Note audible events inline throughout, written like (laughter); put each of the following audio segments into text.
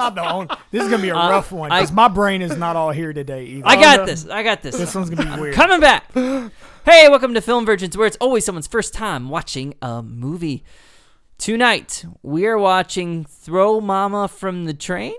I'm not the only. This is gonna be a (laughs) Uh, rough one I- because my brain is not all here today either. I got this. I got this. This one's gonna be (laughs) weird. Coming back. Hey, welcome to Film Virgins, where it's always someone's first time watching a movie. Tonight, we are watching Throw Mama from the Train.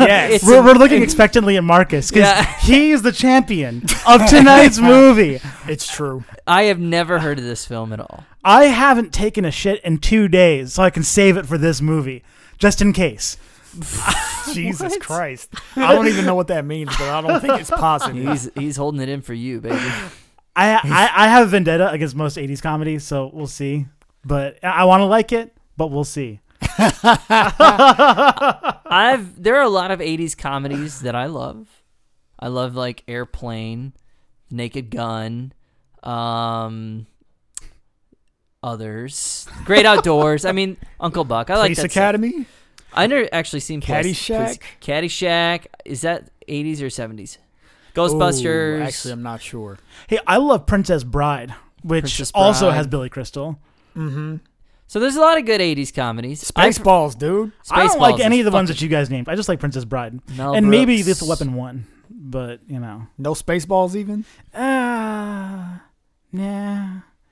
Yes. (laughs) It's We're, a- we're looking expectantly at Marcus because Yeah. he's the champion of tonight's movie. it's true. I have never heard of this film at all. I haven't taken a shit in two days, so I can save it for this movie, just in case. (laughs) Jesus Christ. I don't even know what that means, but I don't think it's positive. He's he's holding it in for you, baby. I, I I have a vendetta against most '80s comedies, so we'll see. But I- I want to like it, but we'll see. (laughs) I've there are a lot of '80s comedies that I love. I love like Airplane, Naked Gun, um, others, Great Outdoors. I mean, Uncle Buck. I like Police that. stuff. Academy. I never actually seen Police- Caddyshack? Police- Caddyshack. Is that '80s or '70s? Ghostbusters. Ooh, actually, I'm not sure. Hey, I love Princess Bride, which Princess also Bride. has Billy Crystal. Mm-hmm. so there's a lot of good '80s comedies. I've- Spaceballs, dude. I don't Spaceballs like is any of the ones that you guys named. I just like Princess Bride, Mel and maybe Brooks. Lethal Weapon one. But you know, No Spaceballs even. uh, nah,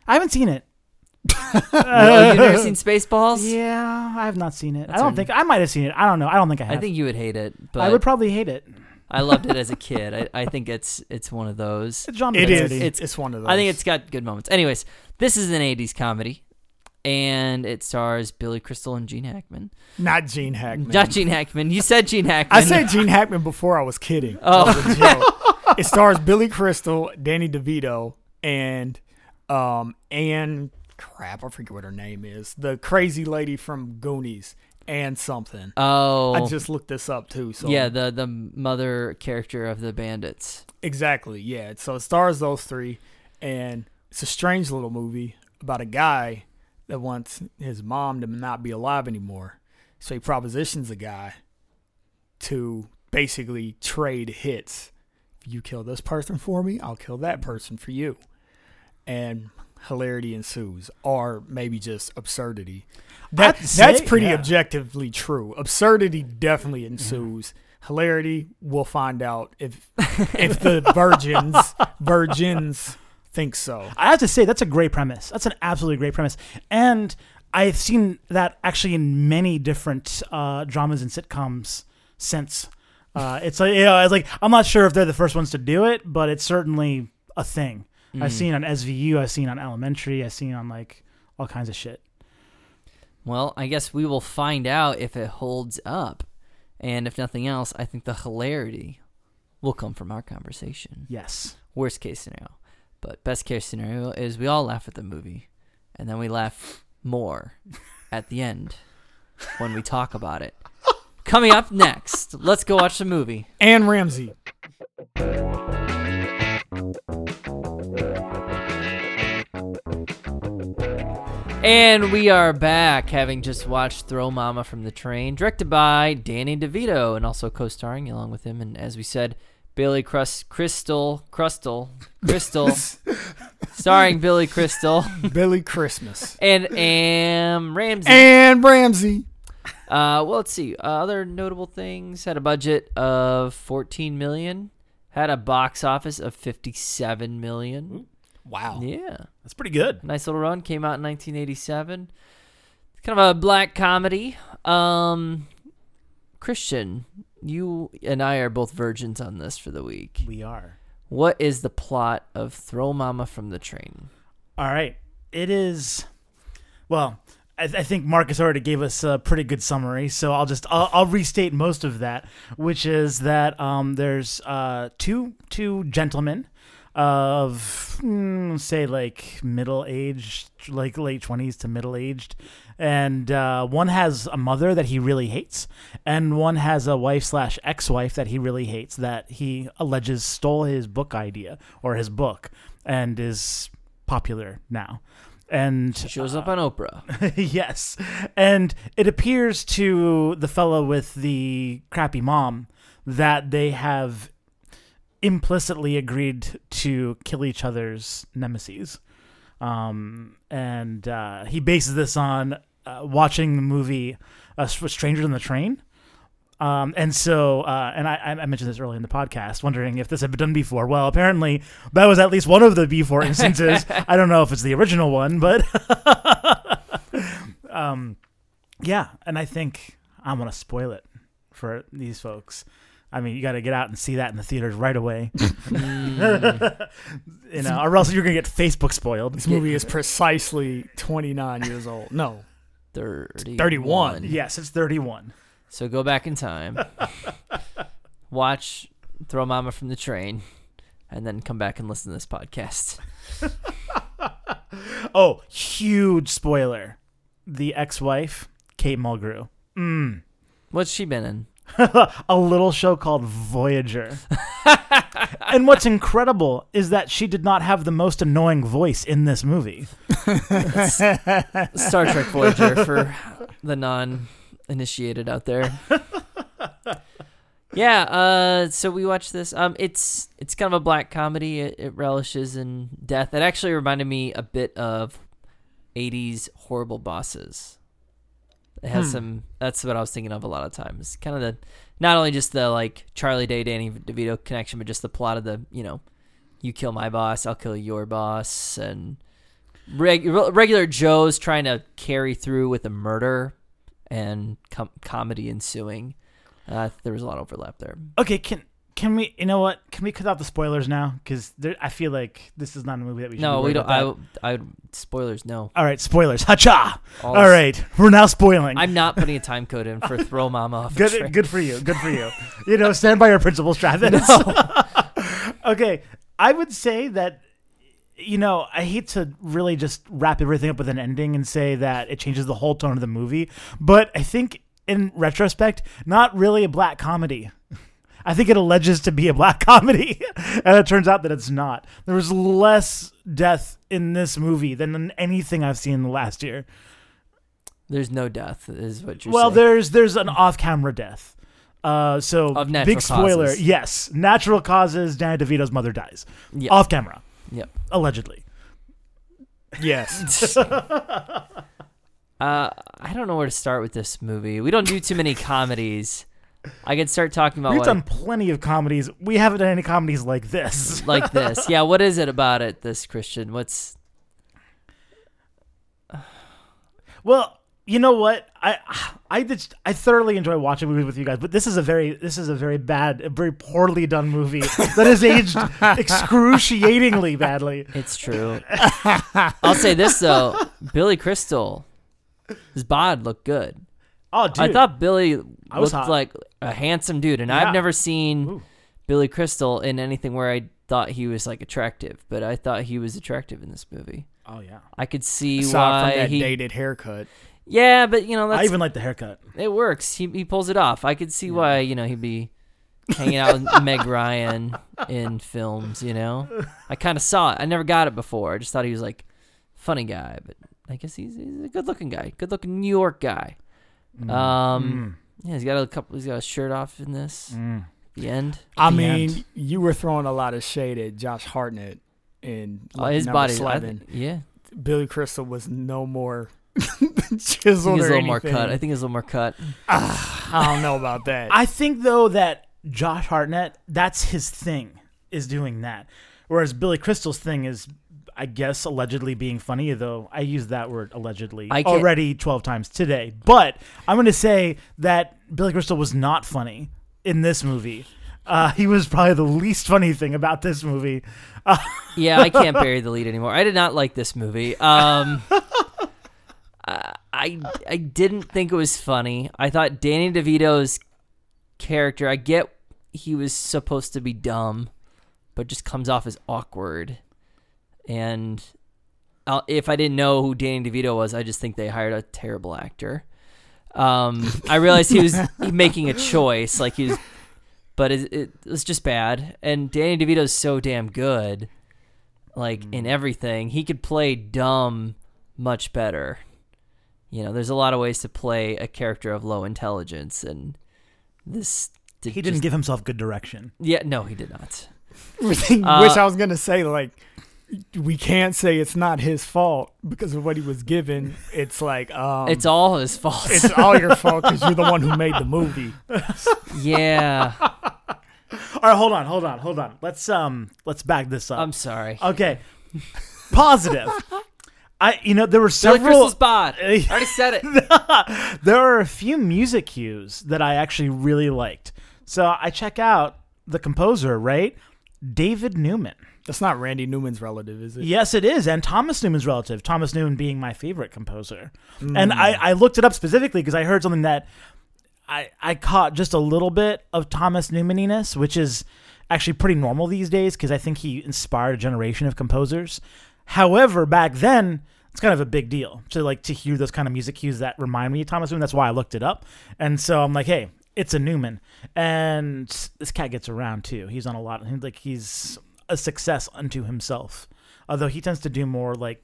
I haven't seen it. Oh, you've never (laughs) seen Spaceballs? Yeah, I have not seen it. That's I don't a- think I might have seen it. I don't know. I don't think I have. I think you would hate it, but I would probably hate it. I loved it as a (laughs) kid. I, I think it's it's one of those. It's John It is. It's, it's one of those. I think it's got good moments. Anyways, this is an '80s comedy, and it stars Billy Crystal and Gene Hackman. not Gene Hackman. Not Gene Hackman. You said Gene Hackman. I said (laughs) Gene Hackman before I was kidding. Oh. Was it stars Billy Crystal, Danny DeVito, and um Anne crap, I forget what her name is. The crazy lady from Goonies and something. Oh, I just looked this up too. So yeah, the the mother character of the bandits. Exactly, yeah. So it stars those three, and it's a strange little movie about a guy that wants his mom to not be alive anymore. So he propositions a guy to basically trade hits. If you kill this person for me, I'll kill that person for you. And hilarity ensues, or maybe just absurdity. That, I'd that's say, pretty yeah. objectively true. Absurdity definitely ensues. Hilarity, we'll find out if (laughs) if the virgins virgins think so. I have to say that's a great premise. That's an absolutely great premise, and I've seen that actually in many different uh, dramas and sitcoms since. Uh, it's like you know, it's like I'm not sure if they're the first ones to do it, but it's certainly a thing. Mm. I've seen on SVU, I've seen on Elementary, I've seen on like all kinds of shit. Well, I guess we will find out if it holds up, and if nothing else, I think the hilarity will come from our conversation. Yes, Worst case scenario, but best case scenario is we all laugh at the movie, and then we laugh more (laughs) at the end when we talk about it. Coming up next, let's go watch the movie. Anne Ramsey. And we are back, having just watched Throw Mama from the Train, directed by Danny DeVito, and also co-starring along with him, and as we said, Billy Crus- Crystal, Crystal, Crystal, (laughs) starring Billy Crystal Billy Christmas. and Anne Ramsey. Anne Ramsey. Uh, well, let's see. Uh, other notable things had a budget of 14 million, had a box office of 57 million. Wow. Yeah. that's pretty good. Nice little run. Came out in 1987. It's kind of a black comedy. Um, Christian, you and I are both virgins on this for the week. We are. What is the plot of Throw Mama from the Train? All right. It is. Well, I, I think Marcus already gave us a pretty good summary, so I'll just I'll, I'll restate most of that, which is that um, there's uh, two two gentlemen of mm, say like middle aged, like late twenties to middle aged, and uh, one has a mother that he really hates, and one has a wife slash ex wife that he really hates that he alleges stole his book idea or his book and is popular now. And She shows up on Oprah. (laughs) yes. And it appears to the fellow with the crappy mom that they have implicitly agreed to kill each other's nemesis. Um, and uh, he bases this on uh, watching the movie uh, Stranger in the Train. Um, and so, uh, and I, I mentioned this early in the podcast, wondering if this had been done before. Well, apparently that was at least one of the before instances. (laughs) I don't know if it's the original one, but (laughs) um, yeah. And I think I'm gonna spoil it for these folks. I mean, you got to get out and see that in the theaters right away, (laughs) you know, or else you're gonna get Facebook spoiled. This movie is precisely 29 years old. No, 30 31. Yes, it's 31. So go back in time, (laughs) watch Throw Mama from the Train, and then come back and listen to this podcast. (laughs) Oh, huge spoiler: the ex-wife, Kate Mulgrew. Mm. What's she been in? (laughs) a little show called Voyager. (laughs) and what's incredible is that she did not have the most annoying voice in this movie. (laughs) Star Trek Voyager for the non-initiated out there. Yeah, uh, so we watched this. Um, it's it's kind of a black comedy. It, it relishes in death. It actually reminded me a bit of '80s horrible bosses. It has Hmm. some. That's what I was thinking of a lot of times. Kind of the not only just the like Charlie Day, Danny DeVito connection, but just the plot of the you know, you kill my boss, I'll kill your boss, and reg- regular Joes trying to carry through with a murder and com- comedy ensuing. Uh, there was a lot of overlap there. Okay, can can we? You know what? Can we cut out the spoilers now? Because I feel like this is not a movie that we should. No, we don't. I, I spoilers. No. All right, spoilers. Hacha. All All right, we're now spoiling. I'm not putting a time code in for (laughs) throw mama off. good. Good for you. Good for you. you know, stand by your principles, (laughs) Travis. (laughs) okay, I would say that. You know, I hate to really just wrap everything up with an ending and say that it changes the whole tone of the movie, but I think in retrospect, not really a black comedy. I think it alleges to be a black (laughs) comedy, and it turns out that it's not. There was less death in this movie than in anything I've seen in the last year. There's no death, is what you're well, saying. there's there's an off-camera death. Uh, so Of natural big spoiler. causes. Yes, natural causes. Danny DeVito's mother dies Yep. off camera, Yep. allegedly. yes. (laughs) Uh, I don't know where to start with this movie. We don't do too many comedies. I could start talking about We've what, done plenty of comedies. We haven't done any comedies like this. (laughs) like this. (laughs) Yeah, what is it about it? This Christian? What's Well, you know what? I I just I thoroughly enjoy watching movies with you guys, but this is a very this is a very bad, a very poorly done movie that has aged (laughs) excruciatingly badly. It's true. I'll say this though, Billy Crystal, his bod looked good. Oh, dude. I thought Billy I was looked hot. like a handsome dude, and Yeah. I've never seen Ooh. Billy Crystal in anything where I thought he was like attractive, but I thought he was attractive in this movie. Oh yeah. I could see Aside why from that he. dated haircut. Yeah, but you know that's I even like the haircut. it works. He he pulls it off. I could see why you know he'd be hanging out with (laughs) Meg Ryan in films. You know, I kind of saw it. I never got it before. I just thought he was like funny guy, but I guess he's, he's a good looking guy, good looking New York guy. Um, yeah, he's got a couple. He's got a shirt off in this. Mm. The end. I The mean, end. you were throwing a lot of shade at Josh Hartnett in Oh, his body. I seven. th- yeah, Billy Crystal was no more I (laughs) think chiseled he's a or little more cut. I think he's a little more cut. I don't know about that. (laughs) I think though that Josh Hartnett, that's his thing, is doing that. Whereas Billy Crystal's thing is, I guess, allegedly being funny. Though I used that word allegedly I can't- already twelve times today. But I'm going to say that Billy Crystal was not funny in this movie. Uh, he was probably the least funny thing about this movie. (laughs) Yeah, I can't bury the lead anymore. I did not like this movie. Um, (laughs) I I didn't think it was funny. I thought Danny DeVito's character. I get he was supposed to be dumb, but just comes off as awkward. And i if I didn't know who Danny DeVito was, I just think they hired a terrible actor. Um, I realized he was (laughs) making a choice, like he was, but it, it was just bad. And Danny DeVito's so damn good. like in Mm. everything. He could play dumb much better. You know, there's a lot of ways to play a character of low intelligence, and this did He didn't just- give himself good direction. Yeah, no, he did not. (laughs) Wish Uh, I was gonna say like we can't say it's not his fault because of what he was given. It's like um, it's all his fault. it's all your (laughs) fault because you're the one who made the movie. (laughs) yeah, (laughs) All right, hold on, hold on, hold on. Let's um, let's back this up. I'm sorry. okay, positive. I, you know, there were several. Crystal's bod. I already said it. there are a few music cues that I actually really liked. So I check out the composer, right? David Newman. That's not Randy Newman's relative, is it? Yes, it is, and Thomas Newman's relative. Thomas Newman being my favorite composer, and I, mm. I looked it up specifically because I heard something that I I caught just a little bit of Thomas Newmaniness, which is actually pretty normal these days because I think he inspired a generation of composers. However, back then it's kind of a big deal to like to hear those kind of music cues that remind me of Thomas Newman. That's why I looked it up, and so I'm like, hey, it's a Newman, and this cat gets around too. He's on a lot. He's like he's a success unto himself. Although he tends to do more like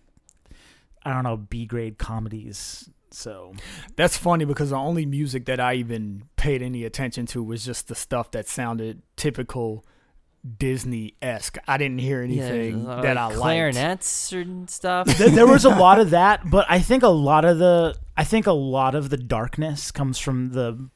I don't know B grade comedies. So That's funny because the only music that I even paid any attention to was just the stuff that sounded typical Disney esque. I didn't hear anything Yeah, that like I liked. clarinets and stuff. Th- there was a (laughs) lot of that, but I think a lot of the I think a lot of the darkness comes from the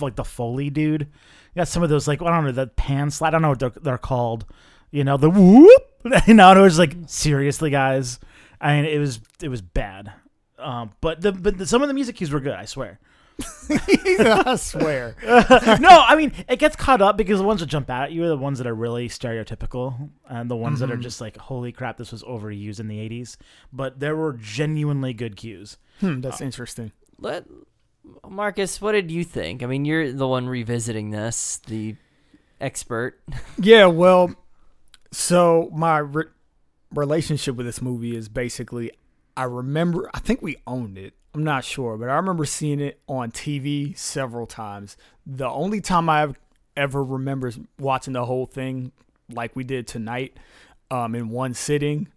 like the foley dude. You got some of those like I don't know the pan slide. I don't know what they're, they're called. You know the whoop. You (laughs) know, and it was like seriously, guys. I mean, it was it was bad. Um, but the but the, some of the music cues were good. I swear. (laughs) I swear. (laughs) no, I mean it gets caught up because the ones that jump out at you are the ones that are really stereotypical, and the ones that are just like, "Holy crap, this was overused in the '80s." But there were genuinely good cues. Hmm, that's interesting. Let Marcus, what did you think? I mean, you're the one revisiting this, the expert. Yeah, well, so my re- relationship with this movie is basically I remember, I think we owned it. I'm not sure, but I remember seeing it on TV several times. The only time I ev- ever remember watching the whole thing like we did tonight um, in one sitting,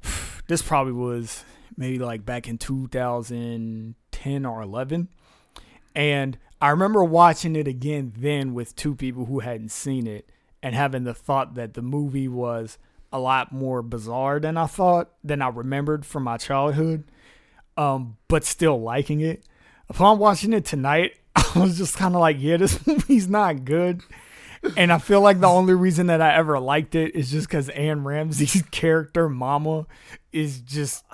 (sighs) this probably was maybe like back in 2010 or 11. And I remember watching it again then with two people who hadn't seen it and having the thought that the movie was a lot more bizarre than I thought, than I remembered from my childhood, um, but still liking it. Upon watching it tonight, (laughs) I was just kind of like, yeah, this (laughs) movie's not good. And I feel like the only reason that I ever liked it is just because Anne Ramsey's (laughs) character, Mama, is just.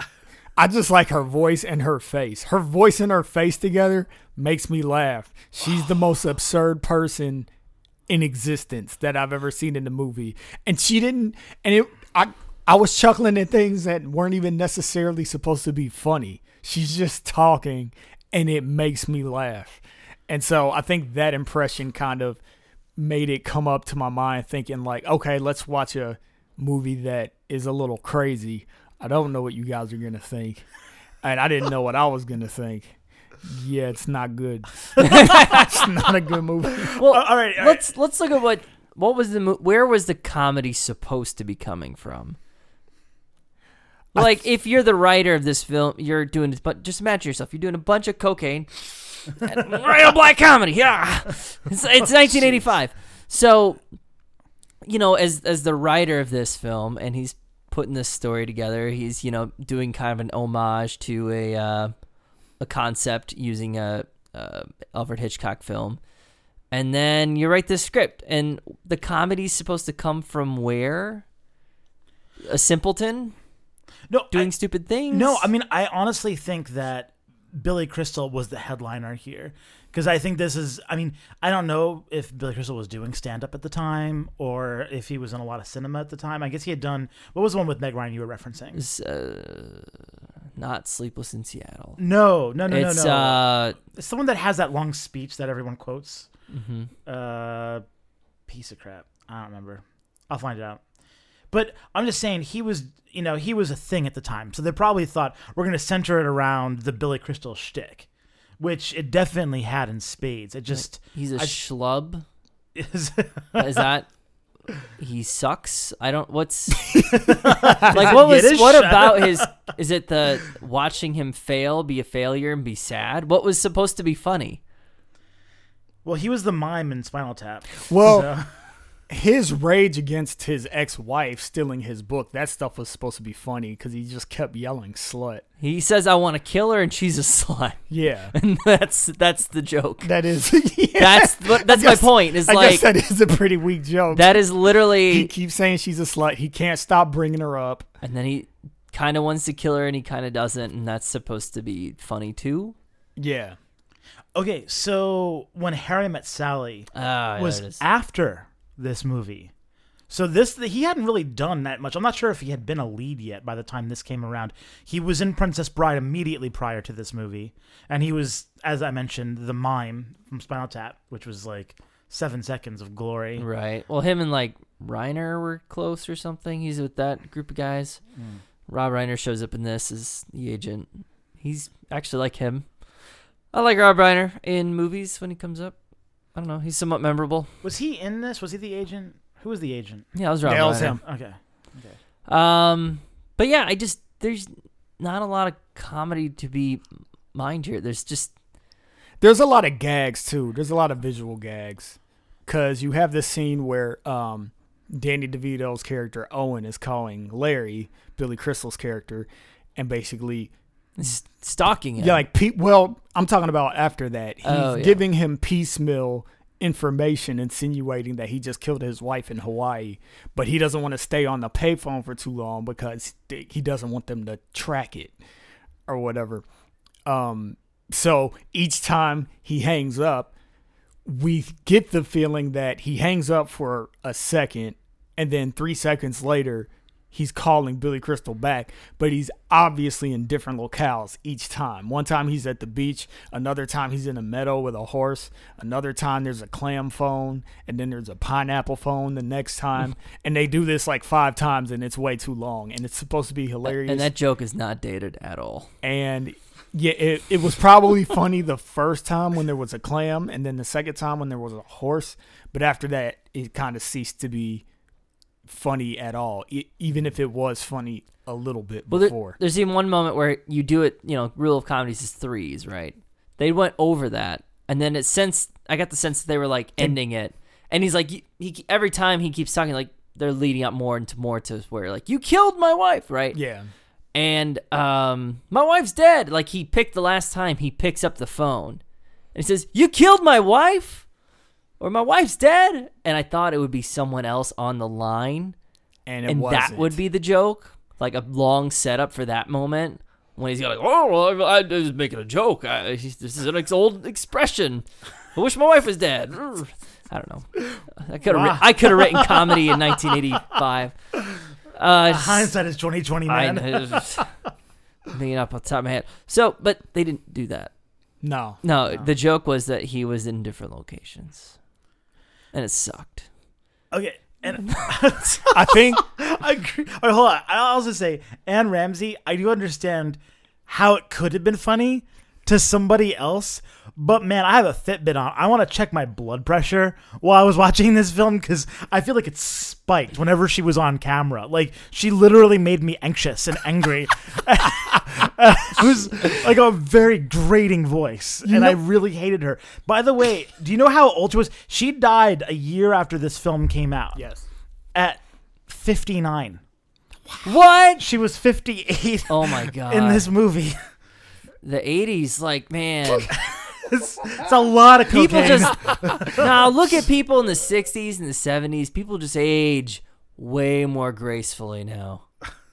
I just like her voice and her face. Her voice and her face together makes me laugh. She's the most absurd person in existence that I've ever seen in the movie. And she didn't and it I I was chuckling at things that weren't even necessarily supposed to be funny. She's just talking and it makes me laugh. And so I think that impression kind of made it come up to my mind thinking like, okay, let's watch a movie that is a little crazy. I don't know what you guys are going to think. And I didn't know what I was going to think. Yeah, it's not good. (laughs) (laughs) it's not a good movie. Well, all right, all right. let's let's look at what what was the mo- where was the comedy supposed to be coming from? Like, if you're the writer of this film, you're doing this, but just imagine yourself. You're doing a bunch of cocaine, a (laughs) black comedy. Yeah, it's, it's 1985. So, you know, as as the writer of this film, and he's putting this story together, he's you know doing kind of an homage to a uh, a concept using a, a Alfred Hitchcock film, and then you write this script, and the comedy's supposed to come from where? A simpleton no, doing I- stupid things. No, I mean, I honestly think that Billy Crystal was the headliner here because I think this is. I mean, I don't know if Billy Crystal was doing stand up at the time or if he was in a lot of cinema at the time. I guess he had done. What was the one with Meg Ryan you were referencing? Uh, not Sleepless in Seattle. No, no, no, it's no, no. uh, it's the one that has that long speech that everyone quotes. mhm. Uh, piece of crap. I don't remember. I'll find it out. But I'm just saying he was, you know, he was a thing at the time. So they probably thought we're going to center it around the Billy Crystal shtick, which it definitely had in spades. It just he's a I- schlub. (laughs) is. Is that he sucks. I don't. What's (laughs) like? What was Get what shot. about his? Is it the watching him fail, be a failure, and be sad? What was supposed to be funny? Well, he was the mime in Spinal Tap. Well, So- his rage against his ex-wife stealing his book, that stuff was supposed to be funny because he just kept yelling slut. He says, "I want to kill her," and she's a (laughs) slut, Yeah. (laughs) and that's that's the joke. That is (laughs) yeah. That's. That's guess- my point. Is I like guess that is a pretty weak joke. that is literally he keeps saying she's a slut. He can't stop bringing her up. and then he kind of wants to kill her, and he kind of doesn't, and that's supposed to be funny too. Yeah. okay, so when Harry Met Sally Ah, was there it is. after this movie. So this he hadn't really done that much. I'm not sure if he had been a lead yet by the time this came around. He was in Princess Bride immediately prior to this movie, and he was, as I mentioned, the mime from Spinal Tap, which was like seven seconds of glory. Right. Well, him and like Reiner were close or something. He's with that group of guys. Hmm. Rob Reiner shows up in this as the agent. He's actually like him. I like Rob Reiner in movies when he comes up. I don't know. He's somewhat memorable. Was he in this? Was he the agent? Who was the agent? Yeah, it was Rob Yeah, it was Reiner. him. Okay. Um, but yeah, I just there's not a lot of comedy to be mined here. There's just There's a lot of gags too. There's a lot of visual gags because you have this scene where um, Danny DeVito's character Owen is calling Larry, Billy Crystal's character, and basically s- stalking him. yeah, like pe- well, I'm talking about after that. He's Oh, yeah. giving him piecemeal information, insinuating that he just killed his wife in Hawaii, but he doesn't want to stay on the payphone for too long because he doesn't want them to track it or whatever. Um, so each time he hangs up, we get the feeling that he hangs up for a second, and then three seconds later, he's calling Billy Crystal back, but he's obviously in different locales each time. One time he's at the beach, another time he's in a meadow with a horse, another time there's a clam phone, and then there's a pineapple phone the next time. (laughs) and they do this like five times, and it's way too long, and it's supposed to be hilarious and that joke is not dated at all. and yeah, it, it was probably (laughs) funny the first time when there was a clam, and then the second time when there was a horse. But after that, it kind of ceased to be funny at all, e- even if it was funny a little bit Well, there- before. there's even one moment where you do it. You know, rule of comedies is threes, right? They went over that, and then it sense I got the sense that they were like ending it, and he's like, he, he every time he keeps talking like they're leading up more into more to where like you killed my wife, right? yeah, And um, my wife's dead. Like he picked the last time he picks up the phone, and he says, "You killed my wife." Or my wife's dead, and I thought it would be someone else on the line, and it and that would be the joke, like a long setup for that moment when he's like, "Oh, well, I, I was making a joke. I, this is an ex- old expression. I wish my wife was dead." I don't know. I could have Wow. I could have written (laughs) comedy in 1985. Uh, (laughs) Hindsight is twenty twenty, I man. know, it's- (laughs) thinking up on top of my head. So, but they didn't do that. no. No, the joke was that he was in different locations, and it sucked. Okay, and (laughs) (laughs) I think I agree. All right, hold on. I'll also say, Anne Ramsey. I do understand how it could have been funny to somebody else, but man, I have a Fitbit on. I want to check my blood pressure while I was (laughs) watching this film because I feel like it spiked whenever she was on camera. Like she literally made me anxious and angry. (laughs) it was like a very grating voice, and I really hated her. By the way, do you know how old she was? She died a year after this film came out yes. at 59. What? She was 58 Oh my god! (laughs) in this movie. The 80s, like man, (laughs) It's, it's a lot of cocaine. people just now look at people in the 60s and the 70s. People just age way more gracefully now.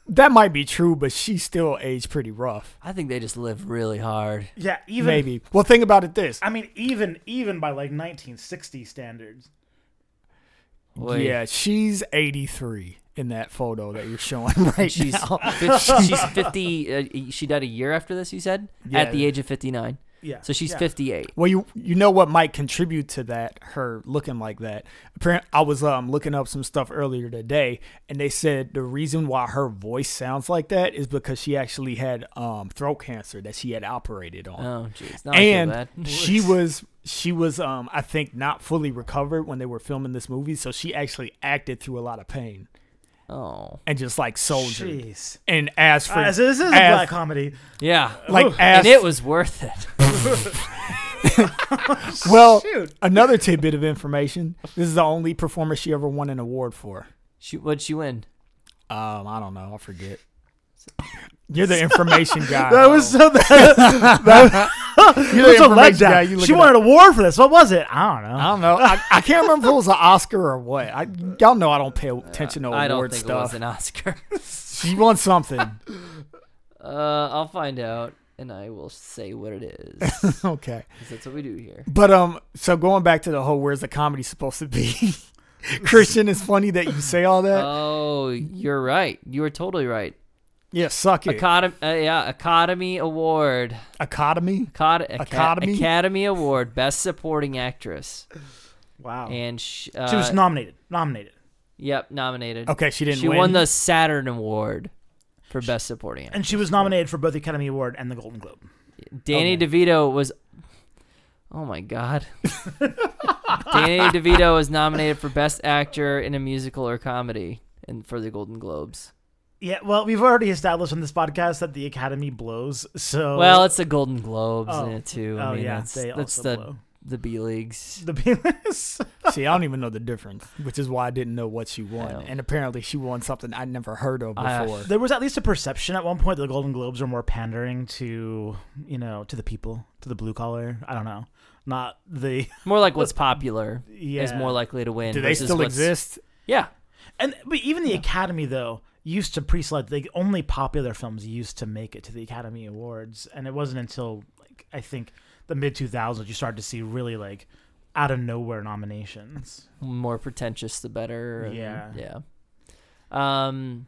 That might be true, but she still aged pretty rough. I think they just live really hard. yeah, even Maybe. Well, think about it this. I mean, even even by like 1960 standards. Wait. Yeah, she's 83 in that photo that you're showing (laughs) right She's now. she's (laughs) 50. Uh, she died a year after this. You said Yeah. at the age of 59. Yeah. So she's yeah. 58. Well, you you know what might contribute to that? Her looking like that. Apparent, I was um looking up some stuff earlier today, and they said the reason why her voice sounds like that is because she actually had um throat cancer that she had operated on, Oh, jeez. Now I feel and (laughs) she was she was um I think not fully recovered when they were filming this movie, so she actually acted through a lot of pain Oh. and just like soldiered. Jeez. And as for Uh, so this is a as- black comedy. Yeah. like Ooh. as and it was worth it. (laughs) well Shoot. another tidbit of information. This is the only performance she ever won an award for. She, what'd she win? Um, I don't know. I forget. You're the information (laughs) guy. That was so (laughs) that, that, (laughs) You're was a information guy. You She wanted up. an award for this. What was it? I don't know. I don't know. I, I can't remember if it was an Oscar or what. I y'all know I don't pay attention to I don't award think it stuff. was an Oscar. (laughs) She won something. uh, I'll find out, and I will say what it is. (laughs) okay. that's what we do here. But um, so going back to the whole where's the comedy supposed to be? Christian, it's funny that you say all that. Oh, you're right. You were totally right. Yeah, suck it. Academy, uh, yeah, Academy Award. Academy. Acad- Academy? Academy Award, Best Supporting Actress, Wow. and sh- uh, she was nominated. Nominated. yep, nominated. Okay, she didn't she win. won the Saturn Award for Best Supporting Actress. And she was nominated for both the Academy Award and the Golden Globe. Danny Okay. DeVito was. Oh my God. (laughs) Danny DeVito was nominated for Best Actor in a Musical or Comedy, and for the Golden Globes. Yeah, well, we've already established on this podcast that the Academy blows. So Well, it's the Golden Globes Oh. in it too. I oh mean, yeah, that's, they that's also the blow. the B leagues. The penis. (laughs) See, I don't even know the difference, which is why I didn't know what she won. And apparently, she won something I'd never heard of I- before. there was at least a perception at one point that the Golden Globes are more pandering to, you know, to the people, to the blue collar. I don't know, not the (laughs) More like what's popular yeah. is more likely to win. Do they still exist? Yeah. And but even the Academy though used to pre-select like only popular films used to make it to the Academy Awards, and it wasn't until like I think the mid 2000s you started to see really like out of nowhere nominations. more pretentious the better. and- Yeah. Yeah. Um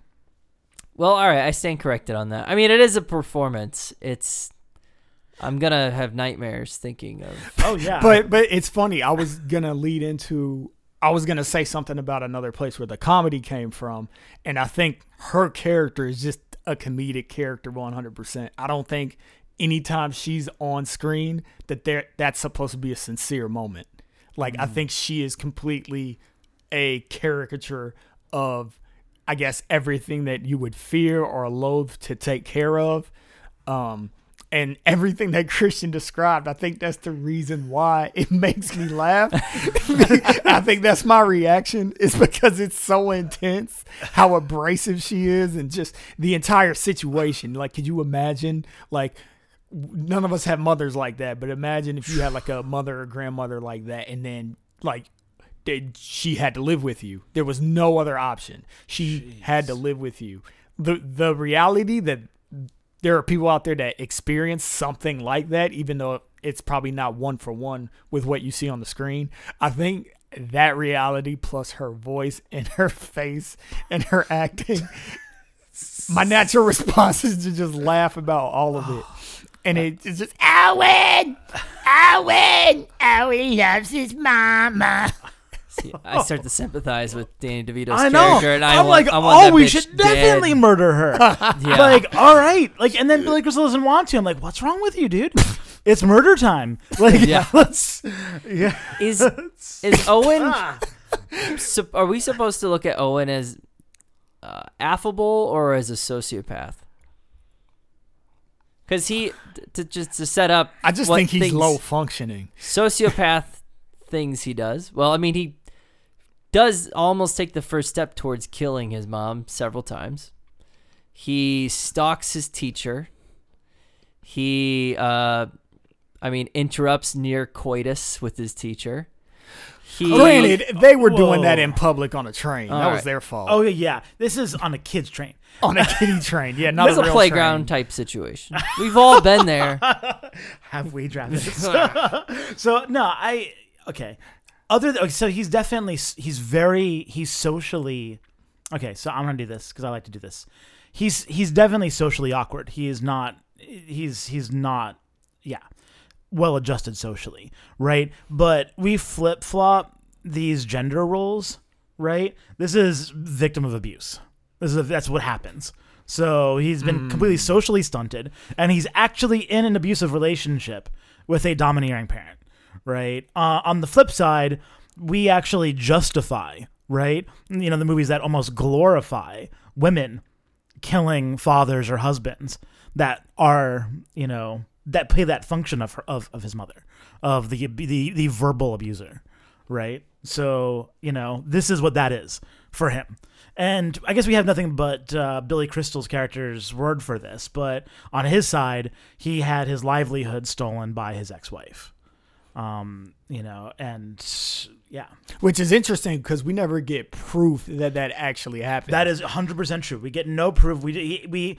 well, all right, I stand corrected on that. I mean, it is a performance. It's I'm going to have nightmares thinking of Oh yeah, (laughs) But but it's funny. I was gonna lead into. I was gonna say something about another place where the comedy came from, and I think her character is just a comedic character, one hundred percent. I don't think anytime she's on screen that there that's supposed to be a sincere moment. Like I think she is completely a caricature of, I guess, everything that you would fear or loathe to take care of. Um, and everything that Christian described, I think that's the reason why it (laughs) makes me laugh. I think that's my reaction is because it's so intense how abrasive she is and just the entire situation. Like, could you imagine like none of us have mothers like that, but imagine if you had like a mother or grandmother like that and then like they, she had to live with you. There was no other option. She had to live with you. The the reality that there are people out there that experience something like that, even though it's probably not one for one with what you see on the screen. I think that reality plus her voice and her face and her acting, my natural response is to just laugh about all of it. And it, it's just, Owen! Owen! Owen loves his mama. See, I start to sympathize with Danny DeVito's I know. character, and I I'm want, like, I want oh, that we bitch should dead. definitely murder her. (laughs) Yeah. Like, all right. Like, and then Billy Crystal doesn't want to. I'm like, what's wrong with you, dude? It's murder time. (laughs) Like, Yeah. (laughs) let's. Yeah. is is Owen? sup- are we supposed to look at Owen as uh, affable or as a sociopath? Because he t- to just to set up. I just what think he's things- low functioning. sociopath things he does. Well, I mean, he does almost take the first step towards killing his mom several times. He stalks his teacher. He, uh, I mean, interrupts near coitus with his teacher. He, Granted, they were doing that in public on a train. All that was their fault. Oh, yeah. Yeah. This is on a kid's train. (laughs) on a kiddie train. Yeah, not it's a a real playground train. type situation. We've all been there. (laughs) Have we drafted (laughs) so no, I okay. Other so he's definitely he's very he's socially okay. So I'm gonna do this because I like to do this. He's he's definitely socially awkward. He is not. He's he's not. Yeah. well adjusted socially, right? But we flip flop these gender roles, right? This is victim of abuse. This is that's what happens. So he's been completely hmm. socially stunted, and he's actually in an abusive relationship with a domineering parent, right? Uh, on the flip side, we actually justify, right? You know, the movies that almost glorify women killing fathers or husbands that are, you know, that play that function of her, of, of his mother, of the, the the verbal abuser, right? So you know, this is what that is for him. And I guess we have nothing but uh, Billy Crystal's character's word for this. But on his side, he had his livelihood stolen by his ex-wife. Um, you know, and yeah, Which is interesting because we never get proof that that actually happened. That is 100% true. We get no proof. We we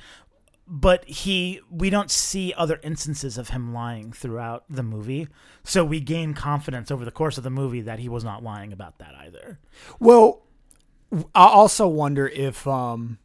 but he we don't see other instances of him lying throughout the movie. So we gain confidence over the course of the movie that he was not lying about that either. Well, I also wonder if um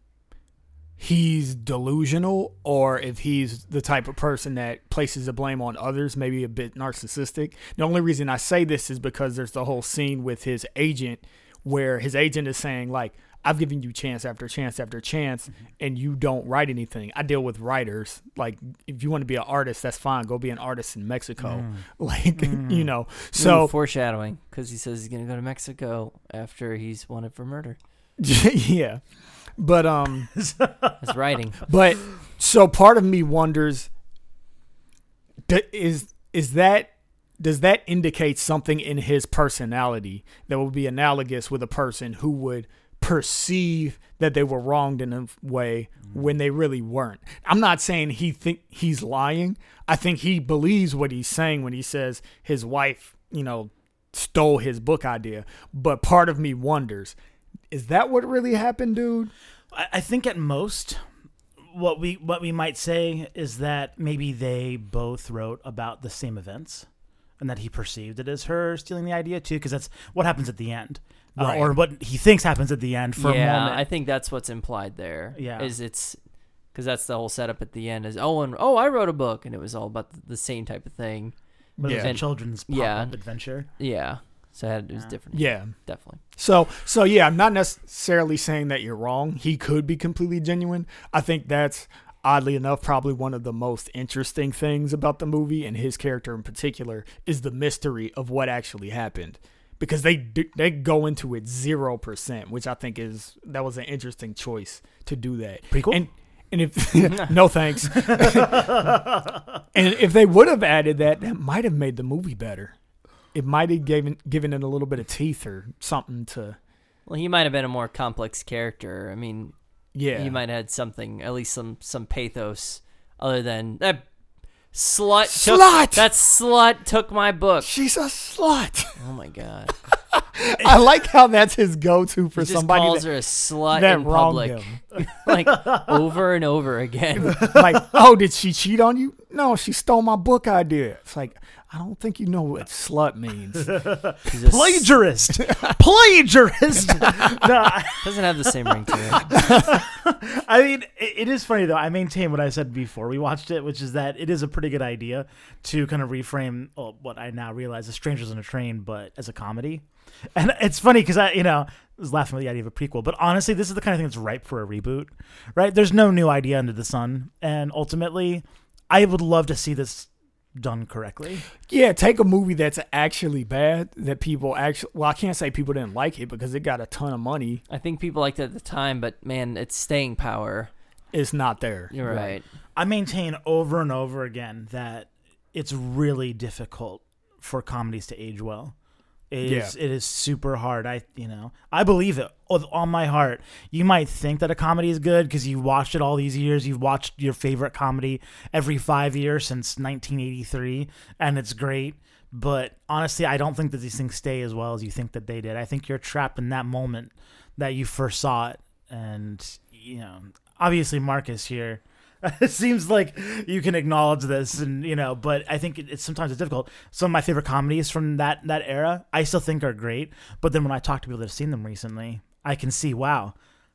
he's delusional or if he's the type of person that places the blame on others, maybe a bit narcissistic. The only reason I say this is because there's the whole scene with his agent where his agent is saying like I've given you chance after chance after chance mm-hmm. and you don't write anything. I deal with writers. Like if you want to be an artist, that's fine. Go be an artist in Mexico. Mm. (laughs) Like, you mm. know. So So foreshadowing because he says he's gonna go to Mexico after he's wanted for murder. (laughs) yeah. But um (laughs) it's writing. But so part of me wonders is is that does that indicate something in his personality that would be analogous with a person who would perceive that they were wronged in a way when they really weren't. I'm not saying he think he's lying. I think he believes what he's saying when he says his wife, you know, stole his book idea. But part of me wonders, is that what really happened, dude? I, I think at most what we what we might say is that maybe they both wrote about the same events and that he perceived it as her stealing the idea too because that's what happens at the end. Uh, Right. or what he thinks happens at the end for a yeah, moment. I think that's what's implied there. Yeah. is it's because that's the whole setup at the end. Is oh and oh I wrote a book and it was all about the, the same type of thing. but it was Yeah. a children's pop-up Yeah. adventure. Yeah, so it, had, it was Yeah. different. Yeah. definitely. So so yeah, I'm not necessarily saying that you're wrong. He could be completely genuine. I think that's oddly enough probably one of the most interesting things about the movie and his character in particular is the mystery of what actually happened. Because they do, they go into it zero percent, which I think is that was an interesting choice to do that. Prequel? And and if (laughs) no thanks, (laughs) and if they would have added that, that might have made the movie better. It might have given given it a little bit of teeth or something to Well, he might have been a more complex character. I mean, yeah. he might have had something, at least some some pathos, other than that slut. took- Slut! that slut took my book. She's a slut. Oh my god! (laughs) I like how that's his go-to for he just somebody calls that, her a slut that in public, (laughs) like over and over again. (laughs) like, oh, did she cheat on you? No, she stole my book idea. It's like, I don't think you know what slut means. (laughs) He's a s- Plagiarist, (laughs) plagiarist. (laughs) no, doesn't have the same ring to it. I mean, it, it is funny though. I maintain what I said before we watched it, which is that it is a pretty good idea to kind of reframe well, what I now realize is Strangers on a Train, but as a comedy. And it's funny because I, you know, was laughing at the idea of a prequel, but honestly, this is the kind of thing that's ripe for a reboot, right? There's no new idea under the sun, and ultimately, I would love to see this done correctly. yeah, take a movie that's actually bad that people actually. Well, I can't say people didn't like it because it got a ton of money. I think people liked it at the time, but man, it's staying power. is not there. You're right. I maintain over and over again that it's really difficult for comedies to age well. It is it is super hard. I you know I believe it with on my heart. You might think that a comedy is good because you watched it all these years. You've watched your favorite comedy every five years since 1983, and it's great. But honestly, I don't think that these things stay as well as you think that they did. I think you're trapped in that moment that you first saw it, and you know, obviously Marcus here. (laughs) it seems like you can acknowledge this, and you know, but I think it, it's sometimes it's difficult. Some of my favorite comedies from that that era, I still think are great. But then when I talk to people that have seen them recently, I can see, wow,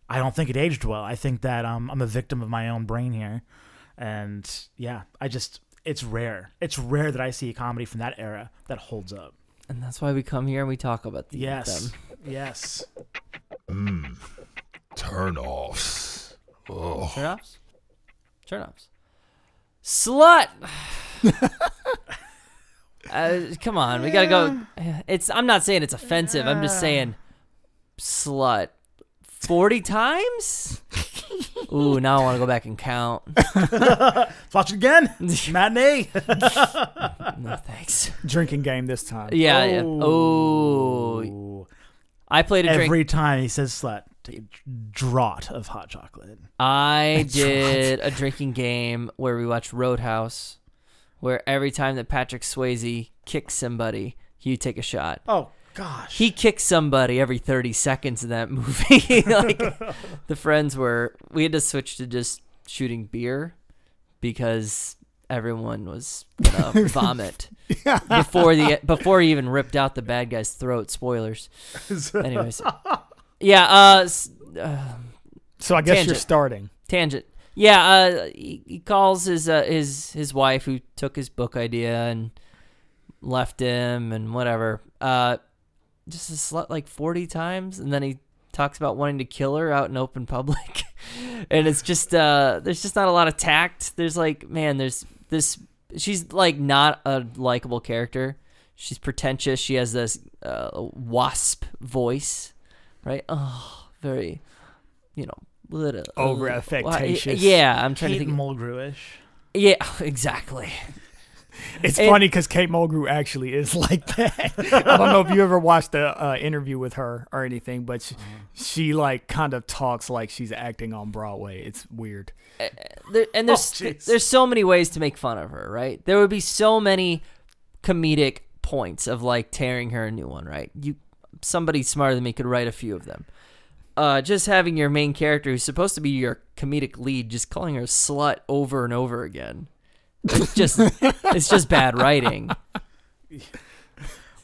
I don't think it aged well. I think that um, I'm a victim of my own brain here, and yeah, I just it's rare. It's rare that I see a comedy from that era that holds up. And that's why we come here and we talk about the, Yes, them. yes. Mmm. Turn offs. Oh. Turn offs? Turn offs. Slut! (laughs) uh, come on, we gotta go. It's. I'm not saying it's offensive. I'm just saying, slut. Forty times? (laughs) Ooh, now I want to go back and count. Let's (laughs) watch it again. Matinee. No thanks. Drinking game this time. Yeah. yeah. Oh, Ooh. I played a drink. Every time he says slut, take a draught of hot chocolate. I (laughs) did a drinking game where we watched Roadhouse, where every time that Patrick Swayze kicks somebody, you take a shot. Oh gosh. He kicks somebody every 30 seconds in that (laughs) movie. (laughs) like the friends were we had to switch to just shooting beer because everyone was (laughs) gonna vomit before the before he even ripped out the bad guy's throat. Spoilers. (laughs) Anyways, yeah. Uh, uh So I guess you're starting. tangent. Yeah, uh, he, he calls his uh, his his wife who took his book idea and left him and whatever. Uh, just a slut like forty times, and then he talks about wanting to kill her out in open public, (laughs) and it's just uh, there's just not a lot of tact. There's like, man, there's this. She's like not a likable character. She's pretentious. She has this uh, wasp voice, right? Oh, very, you know, little Over affectatious. Yeah, I'm trying Kate to think. Mulgrew-ish. Yeah, (laughs) exactly. It's And- funny because Kate Mulgrew actually is (laughs) like that. I don't know if you ever watched the uh, interview with her or anything, but she, she like kind of talks like she's acting on Broadway. It's weird. There, and there's Oh, there's so many ways to make fun of her, right? There would be so many comedic points of like tearing her a new one, right? You somebody smarter than me could write a few of them. Uh, just having your main character, who's supposed to be your comedic lead, just calling her a slut over and over again. It's just it's just bad writing.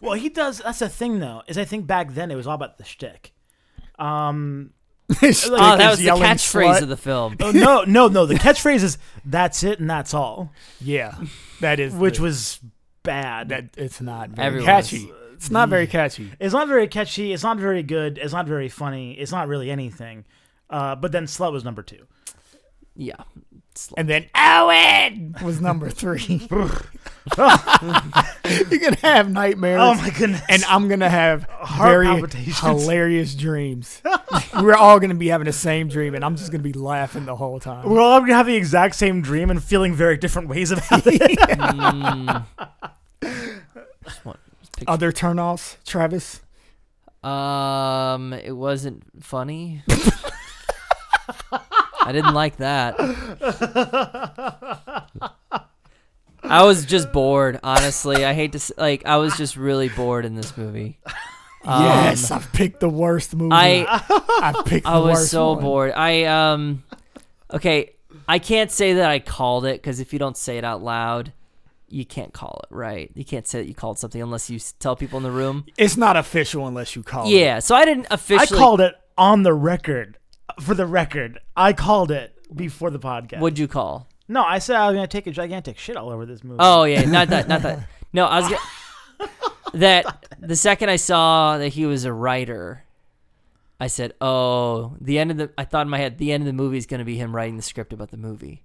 Well, he does. That's the thing, though, is I think back then it was all about the shtick. Um, (laughs) She's Oh, that was the yelling catchphrase slut. of the film. oh, no, no, no. The catchphrase is "That's it and that's all," Yeah, that is which the- was bad. that. It's not very Everyone catchy. It's not very catchy. It's not very catchy. It's not very good. It's not very funny. It's not really anything. Uh, but then "Slut" was number two. Yeah, Slut. And then Owen was number three. (laughs) (laughs) You're gonna have nightmares. Oh my goodness! and I'm gonna have (laughs) Heart very hilarious dreams. We're all gonna be having the same dream, and I'm just gonna be laughing the whole time. we're all gonna have the exact same dream and feeling very different ways about it. Mm. Just want- picture- Other turnoffs, Travis. Um, it wasn't funny. I didn't like that. (laughs) I was just bored, honestly. I hate to s- like. I was just really bored in this movie. Um, yes, I've picked the worst movie. I I've picked. The I was worst so one. bored. I um, okay. I can't say that I called it because if you don't say it out loud, you can't call it right. You can't say that you called something unless you s- tell people in the room. It's not official unless you call it. Yeah, so I didn't officially I officially. called it on the record. For the record, I called it before the podcast. What'd you call? no, I said I was gonna take a gigantic shit all over this movie. Oh yeah, not that, not that. (laughs) No, I was get, that the second I saw that he was a writer, I said, "Oh, the end of the." I thought in my head, the end of the movie is going to be him writing the script about the movie.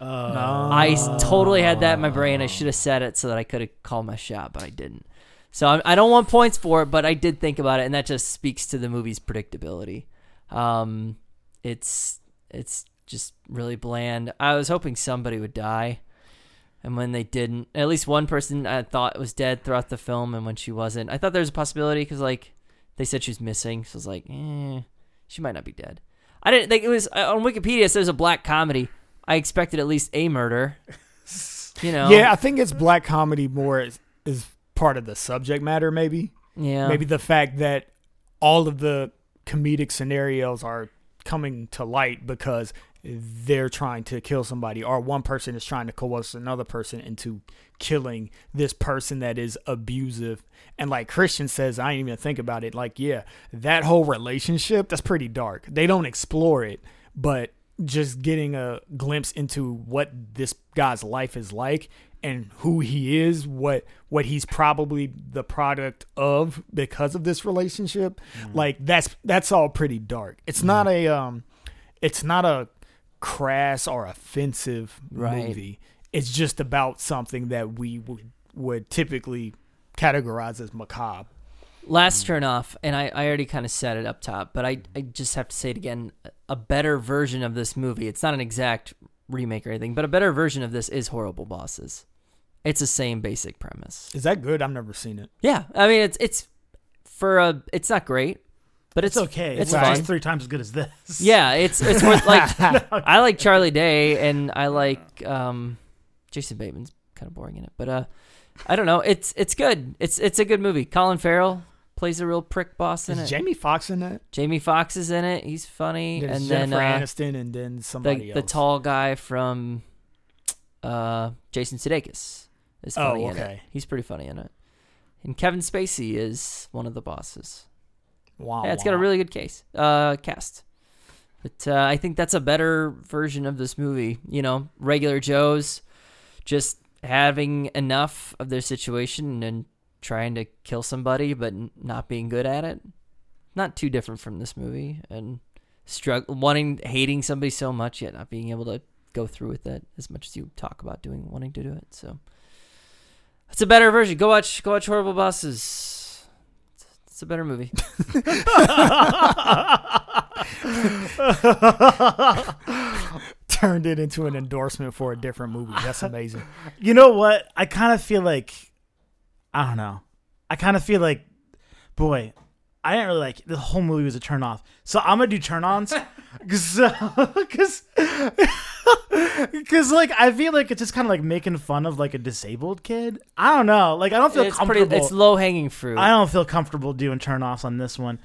Uh, I totally had that in my brain. I should have said it so that I could have called my shot, but I didn't. So I, I don't want points for it, but I did think about it, and that just speaks to the movie's predictability. Um, it's it's just really bland. I was hoping somebody would die, and when they didn't, at least one person I thought was dead throughout the film, and when she wasn't, I thought there was a possibility because like they said she was missing, so I was like, eh, she might not be dead. I didn't think it was uh, on Wikipedia. It says a black comedy. I expected at least a murder. You know. Yeah, I think it's black comedy more is, is part of the subject matter. Maybe. Yeah. Maybe the fact that all of the comedic scenarios are coming to light because they're trying to kill somebody or one person is trying to coerce another person into killing this person that is abusive. And like christian says i didn't even think about it. Like yeah that whole relationship that's pretty dark. They don't explore it but just getting a glimpse into what this guy's life is like and who he is, what what he's probably the product of because of this relationship. Mm-hmm. Like that's that's all pretty dark. It's mm-hmm. not a um it's not a crass or offensive Right. movie. It's just about something that we would would typically categorize as macabre. Last mm. turn off, and I, I already kind of said it up top, but I, I just have to say it again. A better version of this movie, it's not an exact remake or anything, but a better version of this is Horrible Bosses. It's the same basic premise. Is that good? I've never seen it. Yeah, I mean it's it's for a it's not great, but it's, It's okay. It's It's, three times as good as this. Yeah, it's it's worth (laughs) like I like Charlie Day and I like um Jason Bateman's kind of boring in it, but uh I don't know. It's it's good. It's it's a good movie. Colin Farrell plays a real prick boss in Is it. Jamie Foxx in it. Jamie Foxx is in it. He's funny, There's and then Jennifer uh, Aniston and then somebody the else. the tall guy from uh Jason Sudeikis is Oh, funny in it. okay. He's pretty funny in it. And Kevin Spacey is one of the bosses. Wow, Yeah, it's got a really good case uh, cast. But uh, I think that's a better version of this movie. You know, regular Joes just having enough of their situation and trying to kill somebody, but not being good at it. Not too different from this movie, and struggle wanting hating somebody so much yet not being able to go through with it as much as you talk about doing wanting to do it. So it's a better version. Go watch. Go watch Horrible Bosses. It's, a better movie. (laughs) turned it into an endorsement for a different movie. That's amazing. You know what? I kind of feel like I don't know. I kind of feel like, boy, I didn't really like the whole movie was a turn off. So I'm gonna do turn ons, because (laughs) (laughs) because like I feel like it's just kind of like making fun of like a disabled kid. I don't know. Like I don't feel it's pretty. comfortable. It's low hanging fruit. I don't feel comfortable doing turn offs on this one.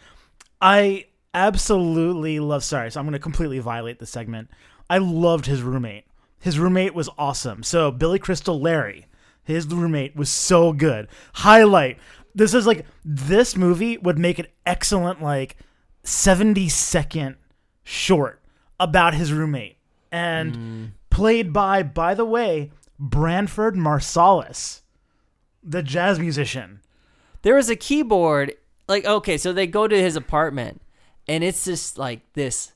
I absolutely love. Sorry, so I'm going to completely violate the segment. I loved his roommate. His roommate was awesome. So Billy Crystal Larry, his roommate was so good. Highlight. This is like this movie would make an excellent like 70 second short about his roommate and mm. played by by the way Branford Marsalis, the jazz musician. there was a keyboard. Like okay, so they go to his apartment, and it's just like this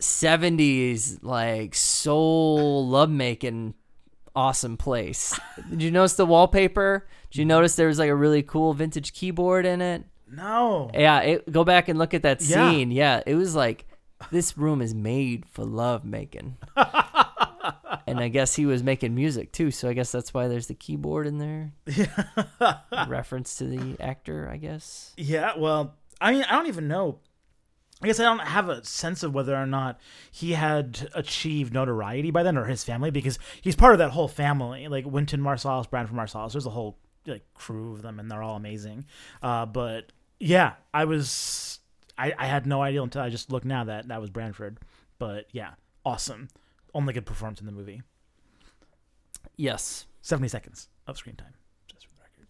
'70s like soul lovemaking awesome place. Did you notice the wallpaper? Did you notice there was like a really cool vintage keyboard in it? No. Yeah, it, go back and look at that Yeah. scene. Yeah, it was like this room is made for love making. (laughs) and I guess he was making music too, so I guess that's why there's the keyboard in there. (laughs) Reference to the actor, I guess. Yeah, well, I mean, I don't even know. I guess I don't have a sense of whether or not he had achieved notoriety by then or his family because he's part of that whole family. Like Wynton Marsalis, Branford Marsalis, there's a whole like crew of them and they're all amazing. Uh, but yeah, I was I, I had no idea until I just looked now that that was Branford. But yeah, awesome. Only good performance in the movie. Yes. 70 seconds of screen time. Just for the record.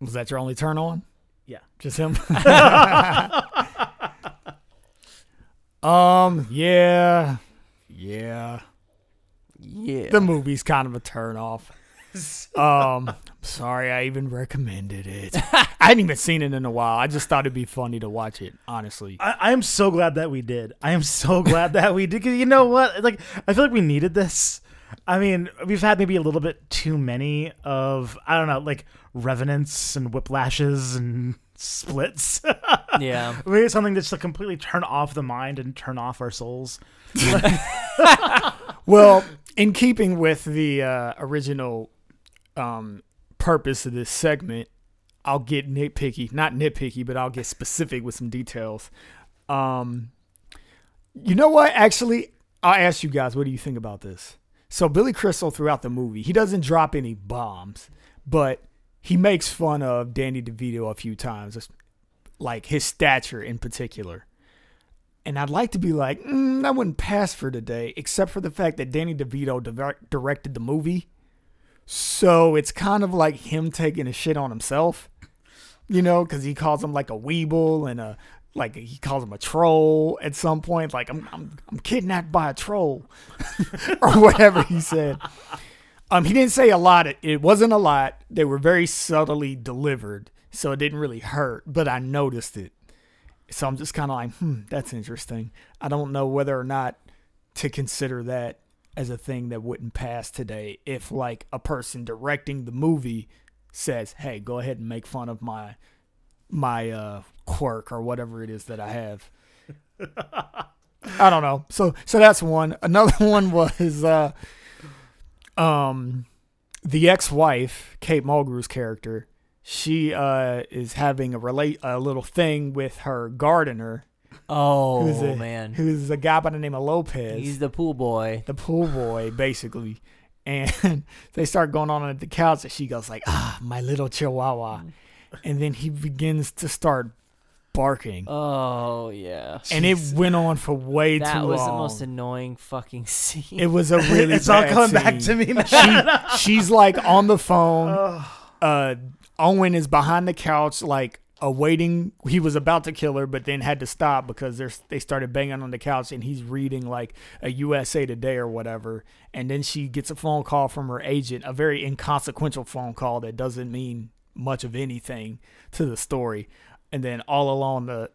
Was that your only turn on? Yeah. Just him. (laughs) um. Yeah. Yeah. Yeah. The movie's kind of a turn off. (laughs) Um. Sorry, I even recommended it. I hadn't even seen it in a while. I just thought it'd be funny to watch it. Honestly. I, I am so glad that we did. I am so glad that we did. Cause you know what? Like, I feel like we needed this. I mean, we've had maybe a little bit too many of I don't know, like revenants and whiplashes and splits. (laughs) yeah. we need something that's to completely turn off the mind and turn off our souls. (laughs) Well, in keeping with the uh, original um, purpose of this segment, I'll get nitpicky. Not nitpicky, but I'll get specific with some details. Um, you know what? Actually, I'll ask you guys, what do you think about this? So, Billy Crystal throughout the movie, he doesn't drop any bombs, but he makes fun of Danny DeVito a few times, like his stature in particular. And I'd like to be like, mm, that wouldn't pass for today, except for the fact that Danny DeVito direct- directed the movie. So it's kind of like him taking a shit on himself, you know, because he calls him like a weeble and a like he calls him a troll at some point. Like I'm I'm, I'm kidnapped by a troll, (laughs) or whatever he said. Um, he didn't say a lot. It, it wasn't a lot. They were very subtly delivered, so it didn't really hurt. But I noticed it, so I'm just kind of like, hmm, that's interesting. I don't know whether or not to consider that as a thing that wouldn't pass today if like a person directing the movie says, "Hey, go ahead and make fun of my my uh quirk or whatever it is that I have." I don't know. So so that's one. Another (laughs) one was uh um the ex-wife, Kate Mulgrew's character. She uh is having a relate a little thing with her gardener Oh who's a, man, who's a guy by the name of Lopez. He's the pool boy. the pool boy basically. And (laughs) they start going on at the couch and she goes like ah my little chihuahua. And then he begins to start barking. Oh yeah, and it went on for way that too long. That was the most annoying fucking scene. it was a (laughs) really it's all coming back to me now. she, (laughs) she's like on the phone uh owen is behind the couch like awaiting he was about to kill her but then had to stop because there's they started banging on the couch and he's reading like a usa today or whatever. And then she gets a phone call from her agent a very inconsequential phone call that doesn't mean much of anything to the story. And then all along the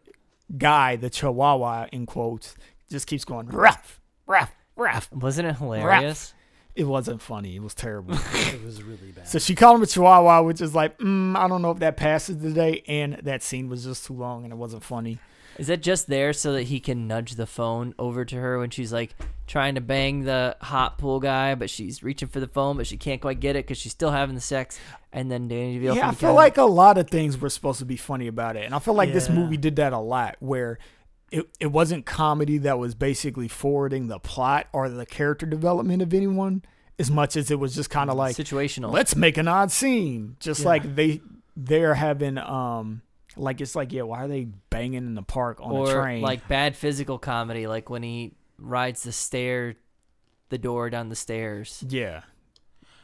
guy the chihuahua in quotes just keeps going ruff ruff ruff Wasn't it hilarious? It wasn't funny it was terrible (laughs) it was really bad. So she called him a chihuahua, which is like, mm, I don't know if that passes today. And that scene was just too long and it wasn't funny. Is that just there so that he can nudge the phone over to her when she's like trying to bang the hot pool guy, but she's reaching for the phone, but she can't quite get it because she's still having the sex? And then Danny DeVito. yeah, I feel Academy- like a lot of things were supposed to be funny about it. And I feel like this movie did that a lot where it, it wasn't comedy that was basically forwarding the plot or the character development of anyone as much as it was just kind of like, situational. let's make an odd scene. Just Yeah. like they, they're having, um, like, it's like, yeah, why are they banging in the park on or a train? like bad physical comedy, like when he rides the stair, the door down the stairs. yeah,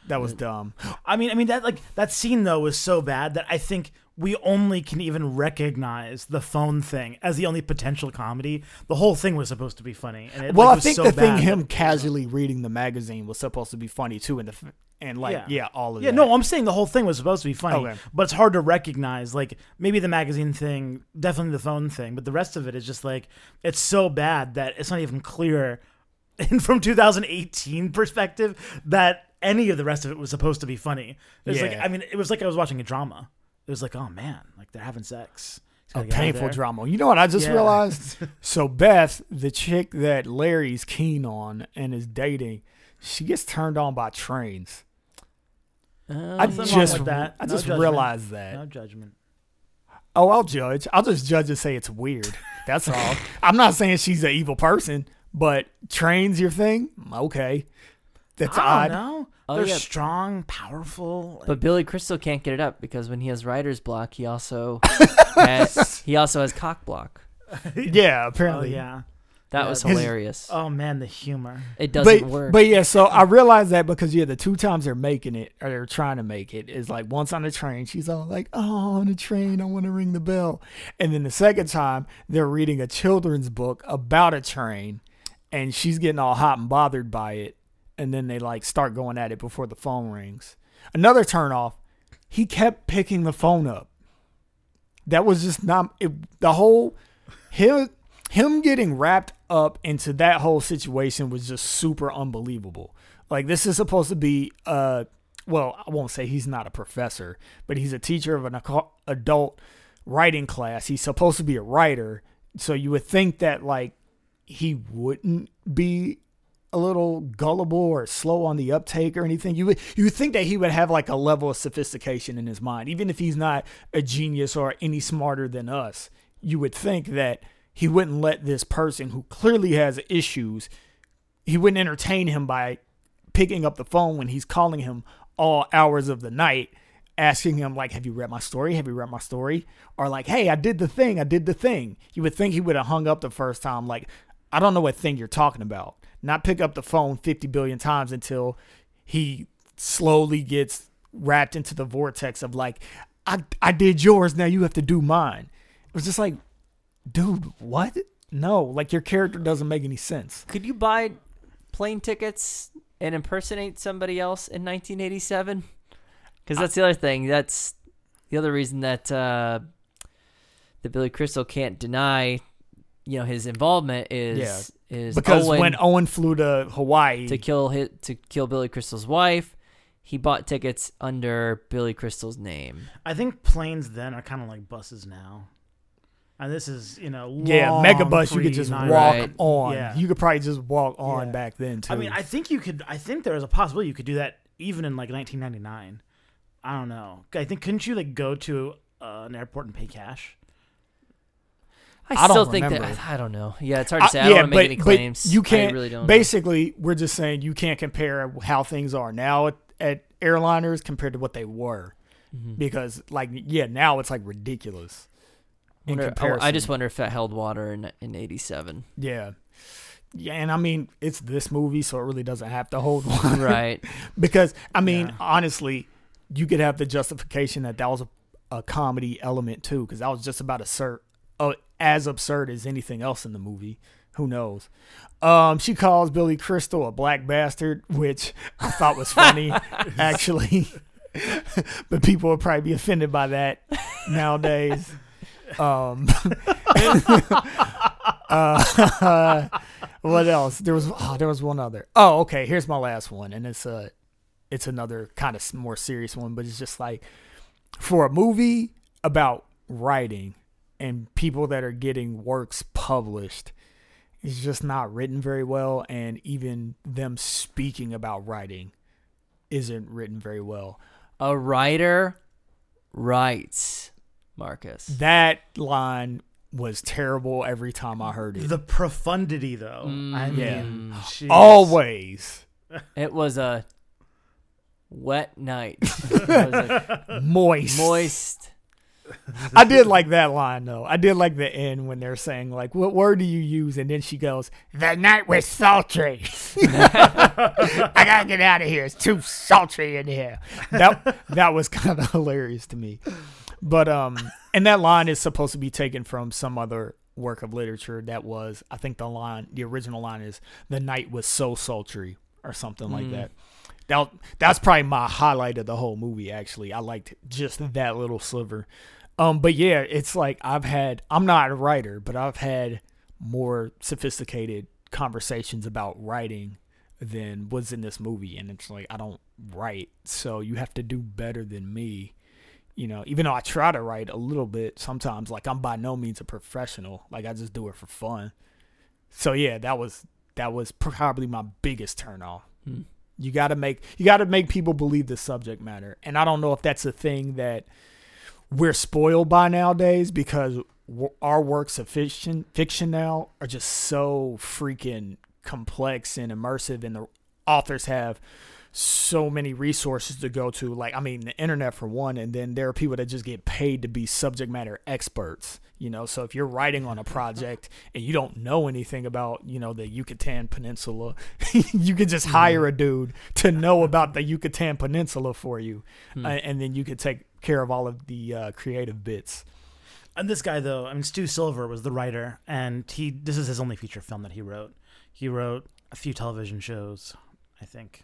that was dumb. I mean, I mean that like that scene though was so bad that I think we only can even recognize the phone thing as the only potential comedy. The whole thing was supposed to be funny, and it Well, like, I was think so the thing him casually reading the magazine was supposed to be funny too, and the and like yeah, Yeah. all of Yeah, that. no, I'm saying the whole thing was supposed to be funny, Okay. but it's hard to recognize. Like maybe the magazine thing, definitely the phone thing, but the rest of it is just like it's so bad that it's not even clear, (laughs) and from 2018 perspective, that any of the rest of it was supposed to be funny. It's like I mean, it was like I was watching a drama. It was like, oh man, like they're having sex. A gotta get out of painful drama. You know what I just Yeah. realized? (laughs) so Beth, the chick that Larry's keen on and is dating, she gets turned on by trains. Uh, I just. I No just judgment. realized that. No judgment. Oh, I'll judge. I'll just judge and say it's weird. That's (laughs) all. I'm not saying she's an evil person, but trains your thing. Okay, that's I odd. don't know. Oh, They're yeah. strong, powerful. But Billy Crystal can't get it up because when he has writer's block, he also (laughs) has, he also has cock block. (laughs) Yeah, oh apparently. yeah. That Yeah, was his- hilarious. Oh man, the humor. it doesn't but, work. But yeah, so I realized that because yeah, the two times they're making it or they're trying to make it is like once on the train, she's all like, "Oh, on the train, I want to ring the bell," and then the second time they're reading a children's book about a train, and she's getting all hot and bothered by it, and then they like start going at it before the phone rings. Another turn off, he kept picking the phone up. That was just not it, the whole him him getting wrapped up into that whole situation was just super unbelievable. Like this is supposed to be uh well, I won't say he's not a professor, but he's a teacher of an adult writing class. He's supposed to be a writer, so you would think that like he wouldn't be a little gullible or slow on the uptake or anything. You would you would think that he would have like a level of sophistication in his mind, even if he's not a genius or any smarter than us. You would think that he wouldn't let this person who clearly has issues, he wouldn't entertain him by picking up the phone when he's calling him all hours of the night asking him like have you read my story have you read my story or like hey i did the thing i did the thing you would think he would have hung up the first time like i don't know what thing you're talking about not pick up the phone 50 billion times until he slowly gets wrapped into the vortex of like i i did yours now you have to do mine it was just like dude, what? No, like your character doesn't make any sense. Could you buy plane tickets and impersonate somebody else in 1987? Because that's the other thing. That's the other reason that uh, that Billy Crystal can't deny, you know, his involvement is is Because Owen when Owen flew to Hawaii, to kill hit to kill Billy Crystal's wife, he bought tickets under Billy Crystal's name. I think planes then are kind of like buses now. And this is, you know, yeah, long megabus, you could just walk Right. on. Yeah. You could probably just walk on Yeah. back then too. I mean, I think you could. I think there is a possibility you could do that even in like 1999. I don't know. I think couldn't you like go to uh, an airport and pay cash? I, I don't still think remember. that I don't know. Yeah, it's hard to say. I, I- don't want to make any claims. you can't. really don't. know. basically, we're just saying you can't compare how things are now at, at airliners compared to what they were, Mhm. because like yeah, now it's like ridiculous. In Wonder- I- comparison, I just wonder if that held water in in '87. yeah, yeah, and I mean it's this movie, so it really doesn't have to hold (laughs) water, right. (laughs) because I mean Yeah. honestly, you could have the justification that that was a, a comedy element too, because that was just about absurd, uh, as absurd as anything else in the movie. Who knows? Um, she calls Billy Crystal a black bastard, which I thought was funny, (laughs) actually. (laughs) but people would probably be offended by that nowadays. Um, (laughs) uh, what else? There was oh, there was one other. Oh, okay. Here's my last one, and it's a it's another kind of more serious one, but it's just like for a movie about writing and people that are getting works published it's just not written very well and even them speaking about writing isn't written very well A writer writes, Marcus. that line was terrible every time i heard it The profundity, though. I Mm, Yeah. mean, jeez. always It was a wet night. (laughs) it was a moist moist. (laughs) i did like (laughs) that line though. I did like the end when they're saying like what word do you use? And then she goes the night was sultry. (laughs) I gotta get out of here. It's too sultry in here. That that was kind of hilarious to me. But um and that line is supposed to be taken from some other work of literature that was i think the line the original line is the night was so sultry or something like Mm. that. That that's probably my highlight of the whole movie actually. I liked just that little sliver um but yeah it's like i've had i'm not a writer but i've had more sophisticated conversations about writing than was in this movie. And it's like i don't write so you have to do better than me. You know even though i try to write a little bit sometimes like i'm by no means a professional. Like i just do it for fun. So yeah that was that was probably my biggest turn off Hmm. you got to make you got to make people believe the subject matter. And i don't know if that's a thing that we're spoiled by nowadays because our works of fiction fiction now are just so freaking complex and immersive and the authors have so many resources to go to. Like i mean the internet for one and then there are people that just get paid to be subject matter experts you know? So if you're writing on a project (laughs) and you don't know anything about you know the yucatan peninsula (laughs) you could just hire a dude to know about the yucatan peninsula for you Hmm. uh, and then you could take care of all of the uh, creative bits And this guy, though, I mean, Stu Silver was the writer, and he this is his only feature film that he wrote. He wrote a few television shows, I think,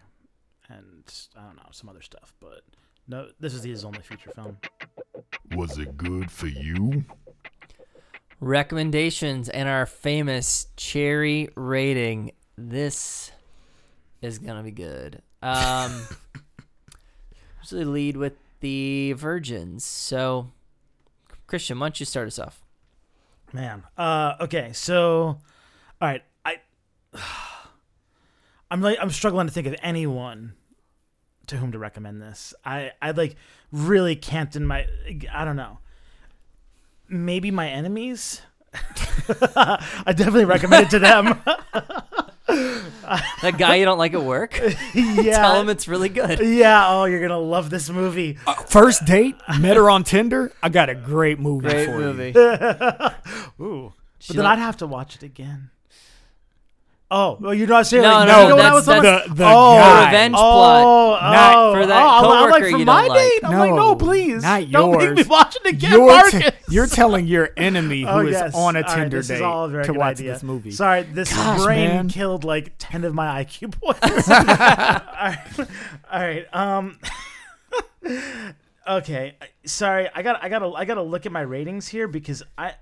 and I don't know some other stuff, but no, this is his only feature film. Was it good for you? Recommendations and our famous cherry rating. This is gonna be good. Um, (laughs) usually lead with the virgins. So, Christian, why don't you start us off? Man. Uh okay, so all right, I (sighs) I'm like I'm struggling to think of anyone to whom to recommend this. I I like really can't in my I don't know. Maybe my enemies? (laughs) I definitely recommend it to them. (laughs) (laughs) That guy you don't like at work? (laughs) yeah. Tell him it's really good. yeah, oh, you're going to love this movie. Uh, first date met her on tinder i got a great movie Great for movie. you (laughs) Ooh. She But then don't- I'd have to watch it again. Oh, well, you're not saying No, like, no, you know what I that's- was that's the- the oh, guy. Revenge oh, plot. Oh, Not for that oh, I'm- I'm like coworker for you my don't like. date. I'm like, no, No, please, not don't make me yours. watch it again, You're, Marcus. t- you're telling your enemy (laughs) who Oh, is yes. on a All right, Tinder this is date all a very to watch idea. this movie. Sorry, this Gosh, brain man. killed like ten of my IQ (laughs) points. (laughs) all right, all right. Um, okay. Sorry, I got, I got to, I got to look at my ratings here because I,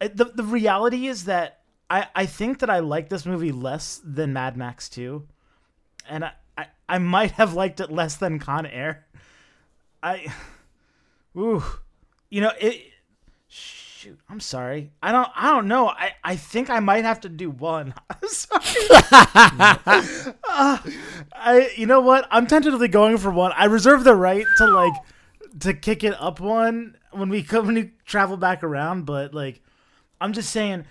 I- the the reality is that I, I think that I like this movie less than Mad Max Two, and I, I, I might have liked it less than Con Air. I, (sighs) ooh, you know it shoot i'm sorry. I don't i don't know. I i think i might have to do one. (laughs) I'm sorry. (laughs) Uh, i you know what? I'm tentatively going for one. I reserve the right to like to kick it up one when we come (laughs) when we travel back around but like i'm just saying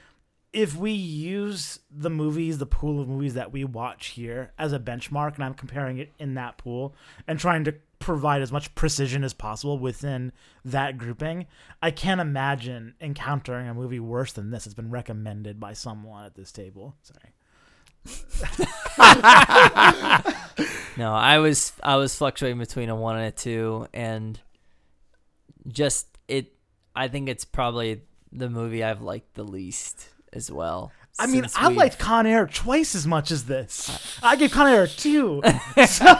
if we use the movies the pool of movies that we watch here as a benchmark and i'm comparing it in that pool and trying to provide as much precision as possible within that grouping i can't imagine encountering a movie worse than this it's been recommended by someone at this table sorry (laughs) No, I was I was fluctuating between a one and a two, and just it. I think it's probably the movie I've liked the least as well. i mean i we've- liked con air twice as much as this i gave con air a two (laughs) so,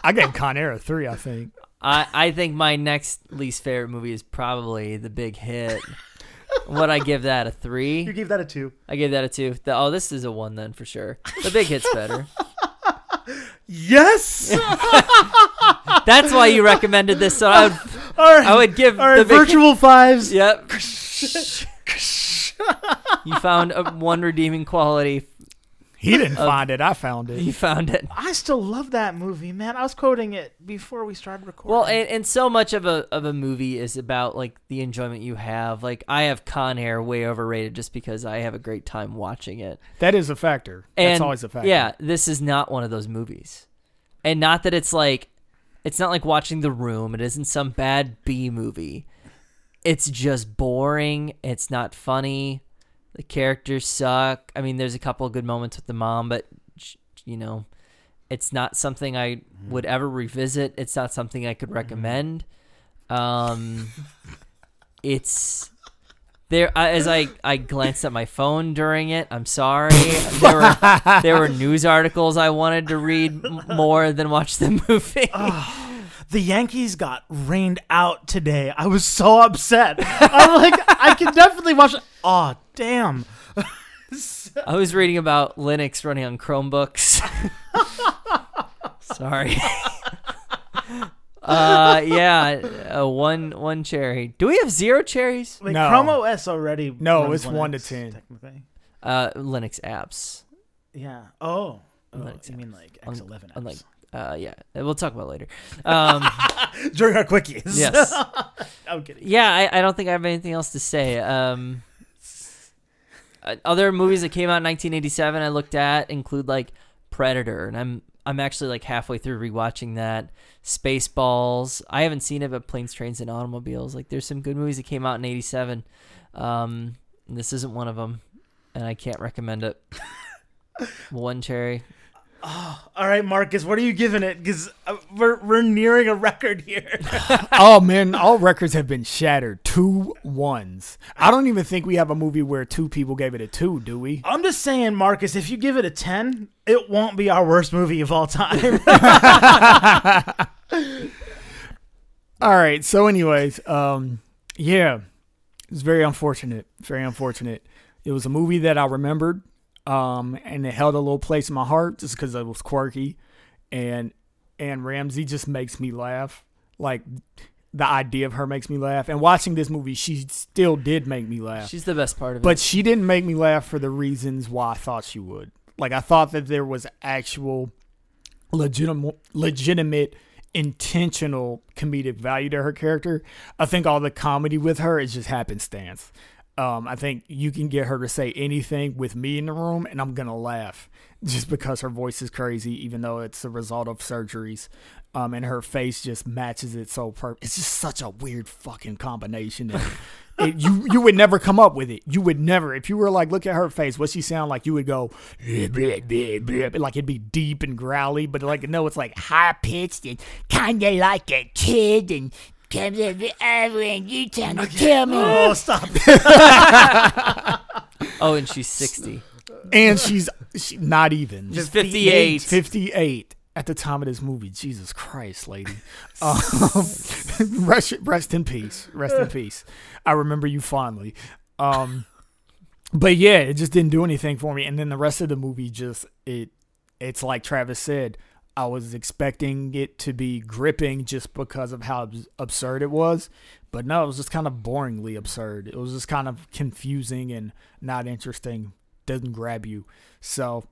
I gave Con Air a three, I think. I I think my next least favorite movie is probably The Big Hit. What I give that a three? you gave that a two I gave that a two. The, oh, this is a one then for sure. The Big Hit's better. yes (laughs) That's why you recommended this. So I would all right I would give all right The Big virtual fives Yep. You found a one redeeming quality. He didn't find it. I found it. You found it. I still love that movie, man. I was quoting it before we started recording. Well, and, and so much of a of a movie is about like the enjoyment you have. Like I have Con Air way overrated just because I have a great time watching it. That is a factor. And That's always a factor. Yeah, this is not one of those movies. And not that it's like it's not like watching The Room. It isn't some bad B movie. It's just boring. It's not funny. The characters suck. I mean, there's a couple of good moments with the mom, but you know, it's not something I would ever revisit. It's not something I could recommend. Um, it's there as I I glanced at my phone during it. I'm sorry. There were there were (laughs) news articles I wanted to read m- more than watch the movie. The Yankees got rained out today. I was so upset. I'm like, I can definitely watch. it. Oh, damn. I was reading about Linux running on Chromebooks. (laughs) Sorry. uh, yeah, uh, one one cherry. Do we have zero cherries? Like No. Chrome OS already. No, runs it's one to Linux, 10. Technically. Uh, Linux apps. Yeah. Oh. oh Linux you mean like X11 apps. Unlike, uh, yeah, we'll talk about it later. Um, (laughs) during our quickies. yes. (laughs) I'm kidding. Yeah, I, I don't think I have anything else to say. Um, uh, other movies that came out in 1987 I looked at include like Predator, and I'm I'm actually like halfway through rewatching that. Spaceballs. I haven't seen it, but Planes, Trains, and Automobiles. Like, there's some good movies that came out in '87. Um, this isn't one of them, and I can't recommend it. (laughs) one cherry. All right, Marcus, what are you giving it? Because we're, we're nearing a record here. (laughs) oh man, all records have been shattered. Two ones. I don't even think we have a movie where two people gave it a two, do we? I'm just saying, Marcus, if you give it a 10, it won't be our worst movie of all time. (laughs) All right. So, anyways, um, yeah, it's very unfortunate. Very unfortunate. It was a movie that I remembered, um, and it held a little place in my heart just because it was quirky, and Anne Ramsey just makes me laugh. Like the idea of her makes me laugh, and watching this movie, she still did make me laugh. She's the best part of it. But she didn't make me laugh for the reasons why I thought she would. Like I thought that there was actual legitimate legitimate intentional comedic value to her character. I think all the comedy with her is just happenstance. Um, I think you can get her to say anything with me in the room, and I'm gonna laugh (laughs) just because her voice is crazy, even though it's a result of surgeries. Um, and her face just matches it so perfect. It's just such a weird fucking combination. (laughs) It, you you would never come up with it. You would never. If you were like, look at her face, what she sound like? You would go, "Bleh, bleh, bleh, bleh," like it'd be deep and growly, but like no, it's like high pitched and kind of like a kid and. Comes over and you trying to tell me, Oh, stop. (laughs) Oh, and she's 60. and she's she, not even She's 58. 58 at the time of this movie. Jesus Christ, lady. Um, (laughs) rest, rest in peace. Rest in peace. I remember you fondly. Um, but yeah, it just didn't do anything for me. And then the rest of the movie just it it's like Travis said. I was expecting it to be gripping just because of how absurd it was, but no, it was just kind of boringly absurd. It was just kind of confusing and not interesting. Doesn't grab you. So,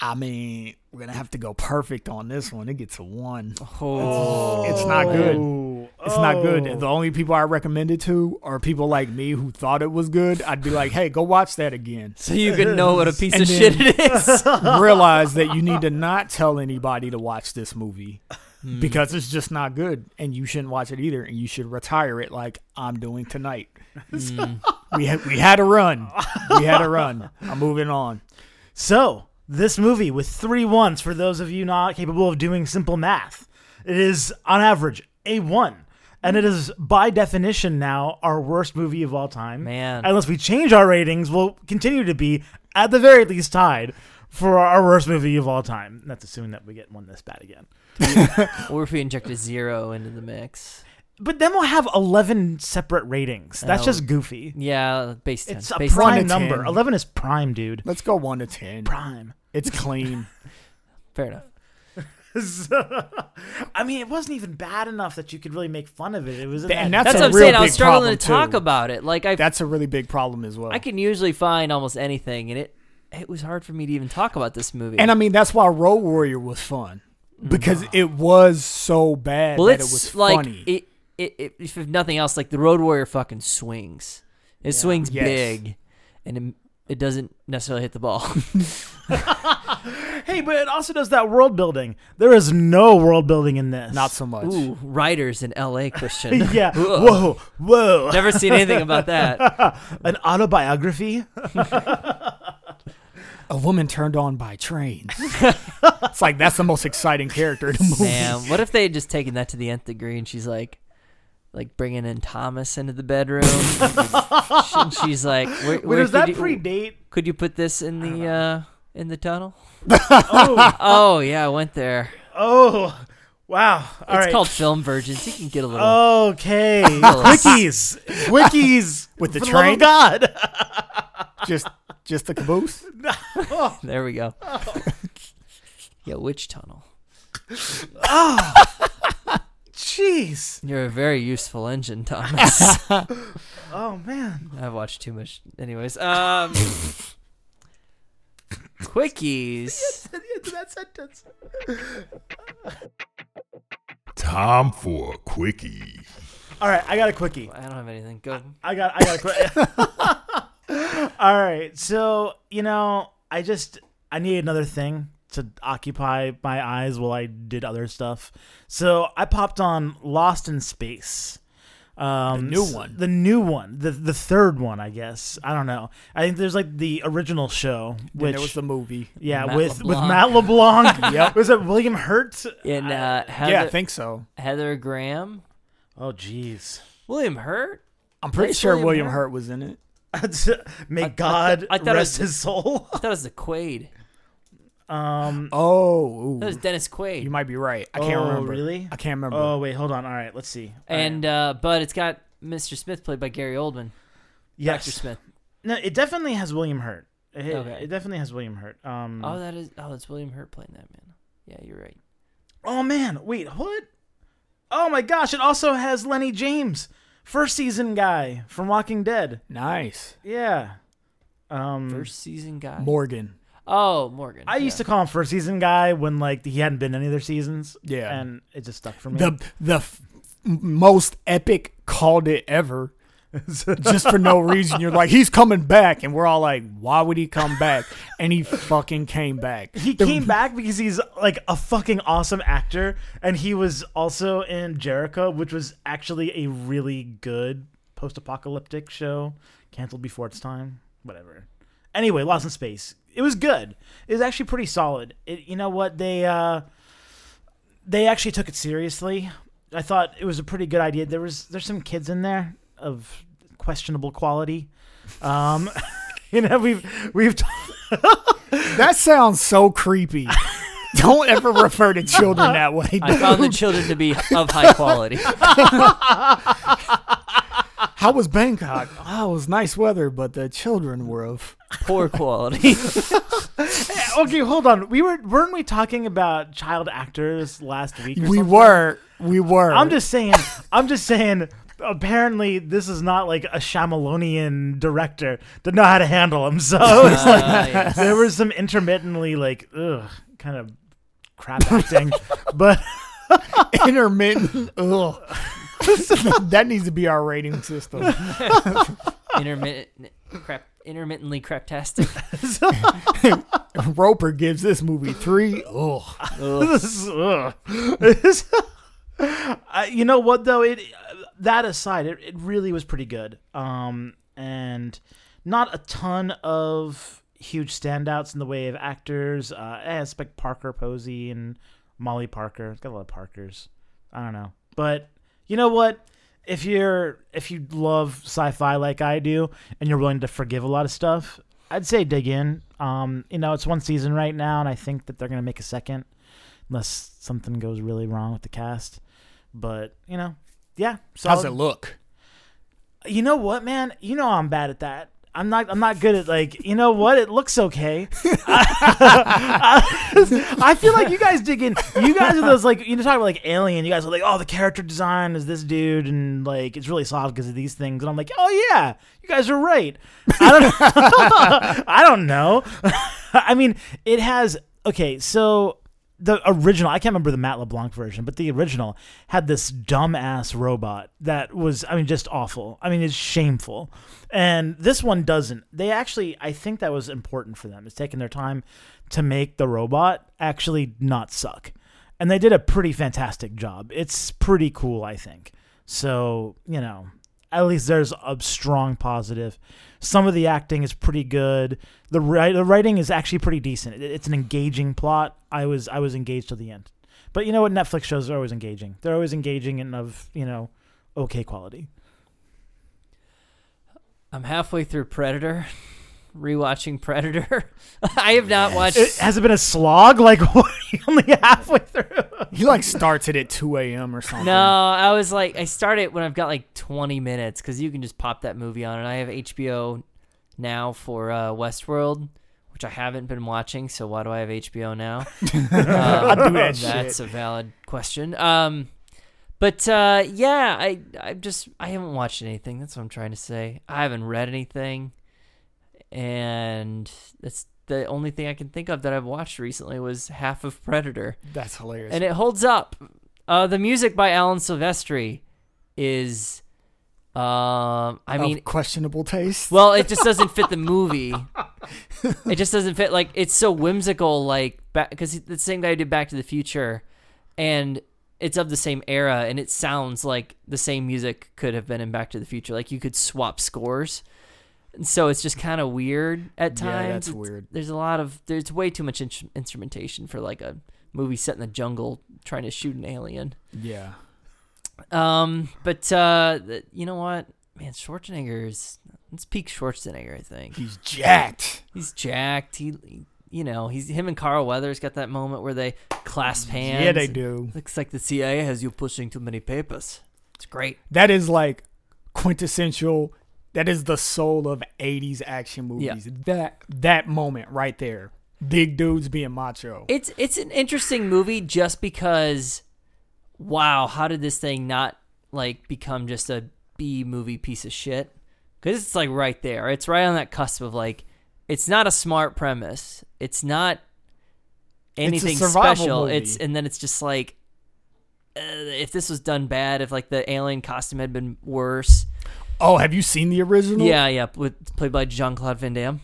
I mean, we're gonna have to go perfect on this one. It gets a one. Oh. It's not good. Oh. It's not good. Oh. The only people I recommend it to are people like me who thought it was good. I'd be like, hey, go watch that again. So you can know what a (laughs) piece And of shit it is. (laughs) Realize that you need to not tell anybody to watch this movie Hmm. because it's just not good, and you shouldn't watch it either. And you should retire it like I'm doing tonight. Hmm. we had we had a run. We had a run. I'm moving on. So, this movie with three ones for those of you not capable of doing simple math, it is on average a one. And it is by definition now our worst movie of all time. Man. Unless we change our ratings, we'll continue to be at the very least tied for our worst movie of all time. That's assuming that we get one this bad again. (laughs) or if we inject a zero into the mix. But then we'll have 11 separate ratings. That's Oh. just goofy. Yeah, base 10. It's a base prime to number. 10. 11 is prime, dude. Let's go one to ten. Prime. It's clean. (laughs) Fair enough. (laughs) I mean, it wasn't even bad enough that you could really make fun of it. It was in And that- That's That's, a what I'm real saying. I was big struggling to problem, talk too. about it. Like I, That's a really big problem as well. I can usually find almost anything, and it it was hard for me to even talk about this movie. And I mean, that's why Road Warrior was fun because mm. it was so bad well, that it it's was like funny. it, it, it. If nothing else, like the Road Warrior fucking swings. It swings Yes. big, and it, it doesn't necessarily hit the ball. (laughs) Hey, but it also does that world building. There is no world building in this. Not so much. Ooh, writers in L.A. (laughs) Christian. yeah. (laughs) Ugh. Whoa, whoa. Never seen anything about that. An autobiography? A woman turned on by trains. it's like that's the most exciting character in the movie. Man, what if they had just taken that to the nth degree and she's like, like bringing in Thomas into the bedroom, and (laughs) she's like, where, Wait, where does that you, predate? Could you put this in the uh in the tunnel? Oh, (laughs) Oh yeah, I went there. oh, wow. All it's right. called Film Virgins. You can get a little. Okay. (laughs) Quickies. Quickies. With the For love train? God. Just, just the caboose. There we go. yeah, which tunnel? Jeez. You're a very useful engine, (laughs) Thomas. (laughs) Oh, man. I've watched too much. Anyways, um, (laughs) quickies. that sentence. Time for a quickie. All right, I got a quickie. I don't have anything. Go. I got I got a quit. All right. So, you know, I just I need another thing to occupy my eyes while I did other stuff. So, I popped on Lost in Space. Um, The new one. The new one. The the third one, I guess. I don't know. I think there's like the original show Then which there was the movie. yeah, Matt with with Matt LeBlanc. (laughs) Yep. Was it William Hurt? And uh, Heather, yeah, I think so. Heather Graham, Oh jeez. William Hurt. I'm pretty Nice sure William William Hurt. Hurt was in it. (laughs) May I God thought- I thought it rest was- his soul. I thought it was the Quaid. Um. Oh, That was. Dennis Quaid. you might be right. I can't Oh, remember. really? I can't remember. Oh wait, hold on. All right, let's see. All right. and uh, but it's got Mr. Smith played by Gary Oldman. yes, Dr. Smith. no, it definitely has William Hurt. It, Okay. it definitely has William Hurt. Um. Oh, that is. Oh, it's William Hurt playing that man. Yeah, you're right. oh man, wait, what? Oh my gosh! It also has Lenny James, first season guy from Walking Dead. nice. Yeah. Um. First season guy. Morgan. Oh, Morgan. I used to call him first season guy when like he hadn't been in any other seasons. Yeah. And it just stuck for me. The the f- most epic called it ever. (laughs) Just for no reason, you're like, he's coming back, and we're all like, why would he come back? And he fucking came back. He The- came back because he's like a fucking awesome actor, and he was also in Jericho, which was actually a really good post-apocalyptic show canceled before its time. Whatever. Anyway, Lost in Space. It was good. It was actually pretty solid. It, you know what they uh, they actually took it seriously. I thought it was a pretty good idea. There was there's some kids in there of questionable quality. Um, (laughs) you know we've we've. T- (laughs) That sounds so creepy. (laughs) Don't ever refer to children that way. I found the children to be of high quality. How was Bangkok? Oh, it was nice weather, but the children were of. Poor quality. (laughs) okay, hold on. We were weren't we talking about child actors last week? or We something? were. We were. I'm just saying. I'm just saying. Apparently, this is not like a Shyamalonian director to know how to handle him. So it's like Uh, yes. there was some intermittently like ugh kind of crap acting, (laughs) but (laughs) intermittent. Ugh. that needs to be our rating system. Intermittent crap intermittently craptastic. (laughs) (laughs) Roper gives this movie three. Ugh. This ugh. (laughs) Uh, you know what though? It that aside, it, it really was pretty good. Um, and not a ton of huge standouts in the way of actors. Uh, I expect Parker Posey and Molly Parker. It's got a lot of Parkers. I don't know, but you know what? If you're if you love sci-fi like I do, and you're willing to forgive a lot of stuff, I'd say dig in. Um, you know, it's one season right now, and I think that they're gonna make a second, unless something goes really wrong with the cast. But you know, yeah. So How's it look? you know what, man? You know I'm bad at that. I'm not. I'm not good at like. You know what? It looks okay. (laughs) I feel like you guys dig in. You guys are those like you know talk about like Alien. You guys are like, oh, the character design is this dude, and like it's really solid because of these things. And I'm like, oh yeah, you guys are right. I don't. (laughs) I don't know. (laughs) I mean, it has. Okay, so the original I can't remember the Matt LeBlanc version, but the original had this dumbass robot that was I mean just awful. I mean it's shameful. And this one doesn't. They actually I think that was important for them. It's taking their time to make the robot actually not suck. And they did a pretty fantastic job. It's pretty cool, I think. So, you know, at least there's a strong positive. Some of the acting is pretty good. The ri- the writing is actually pretty decent. It- It's an engaging plot. I was I was engaged till the end. But you know what? Netflix shows are always engaging. They're always engaging and of you know okay quality. I'm halfway through Predator. Rewatching Predator. (laughs) I have not watched It, has it been a slog? Like (laughs) only halfway through? He like starts it at 2 a.m. or something. No, I was like, I started when I've got like 20 minutes because you can just pop that movie on, and I have HBO now for uh, Westworld, which I haven't been watching. So why do I have HBO now? (laughs) I do that That's shit. a valid question. Um, but uh, yeah, I I just I haven't watched anything. That's what I'm trying to say. I haven't read anything, and that's the only thing I can think of that I've watched recently was half of Predator That's hilarious. and it holds up. Uh, the music by Alan Silvestri is, um, I Of mean, questionable taste. well, it just doesn't fit the (laughs) movie. it just doesn't fit. Like it's so whimsical, like because the same guy did Back to the Future, and it's of the same era, and it sounds like the same music could have been in Back to the Future. Like you could swap scores. And so it's just kind of weird at times. Yeah, that's It's- weird. There's a lot of there's way too much in- instrumentation for like a movie set in the jungle trying to shoot an alien. yeah. Um, but uh, you know what, man, Schwarzenegger is it's peak Schwarzenegger. I think He's jacked. he's jacked. He, he- you know, he's him and Carl Weathers got that moment where they clasp hands. Yeah, they do. Looks like the CIA has you pushing too many papers. It's great. That is like quintessential. That is the soul of 80s action movies. Yeah. That that moment right there. Big dudes being macho. It's it's an interesting movie just because, wow, how did this thing not like become just a B movie piece of shit? Because it's like right there. It's right on that cusp of like, it's not a smart premise. It's not anything survival special. movie. It's and then it's just like, uh, if this was done bad, if like the alien costume had been worse. Oh, have you seen the original? Yeah, yeah, with played by Jean Claude Van Damme.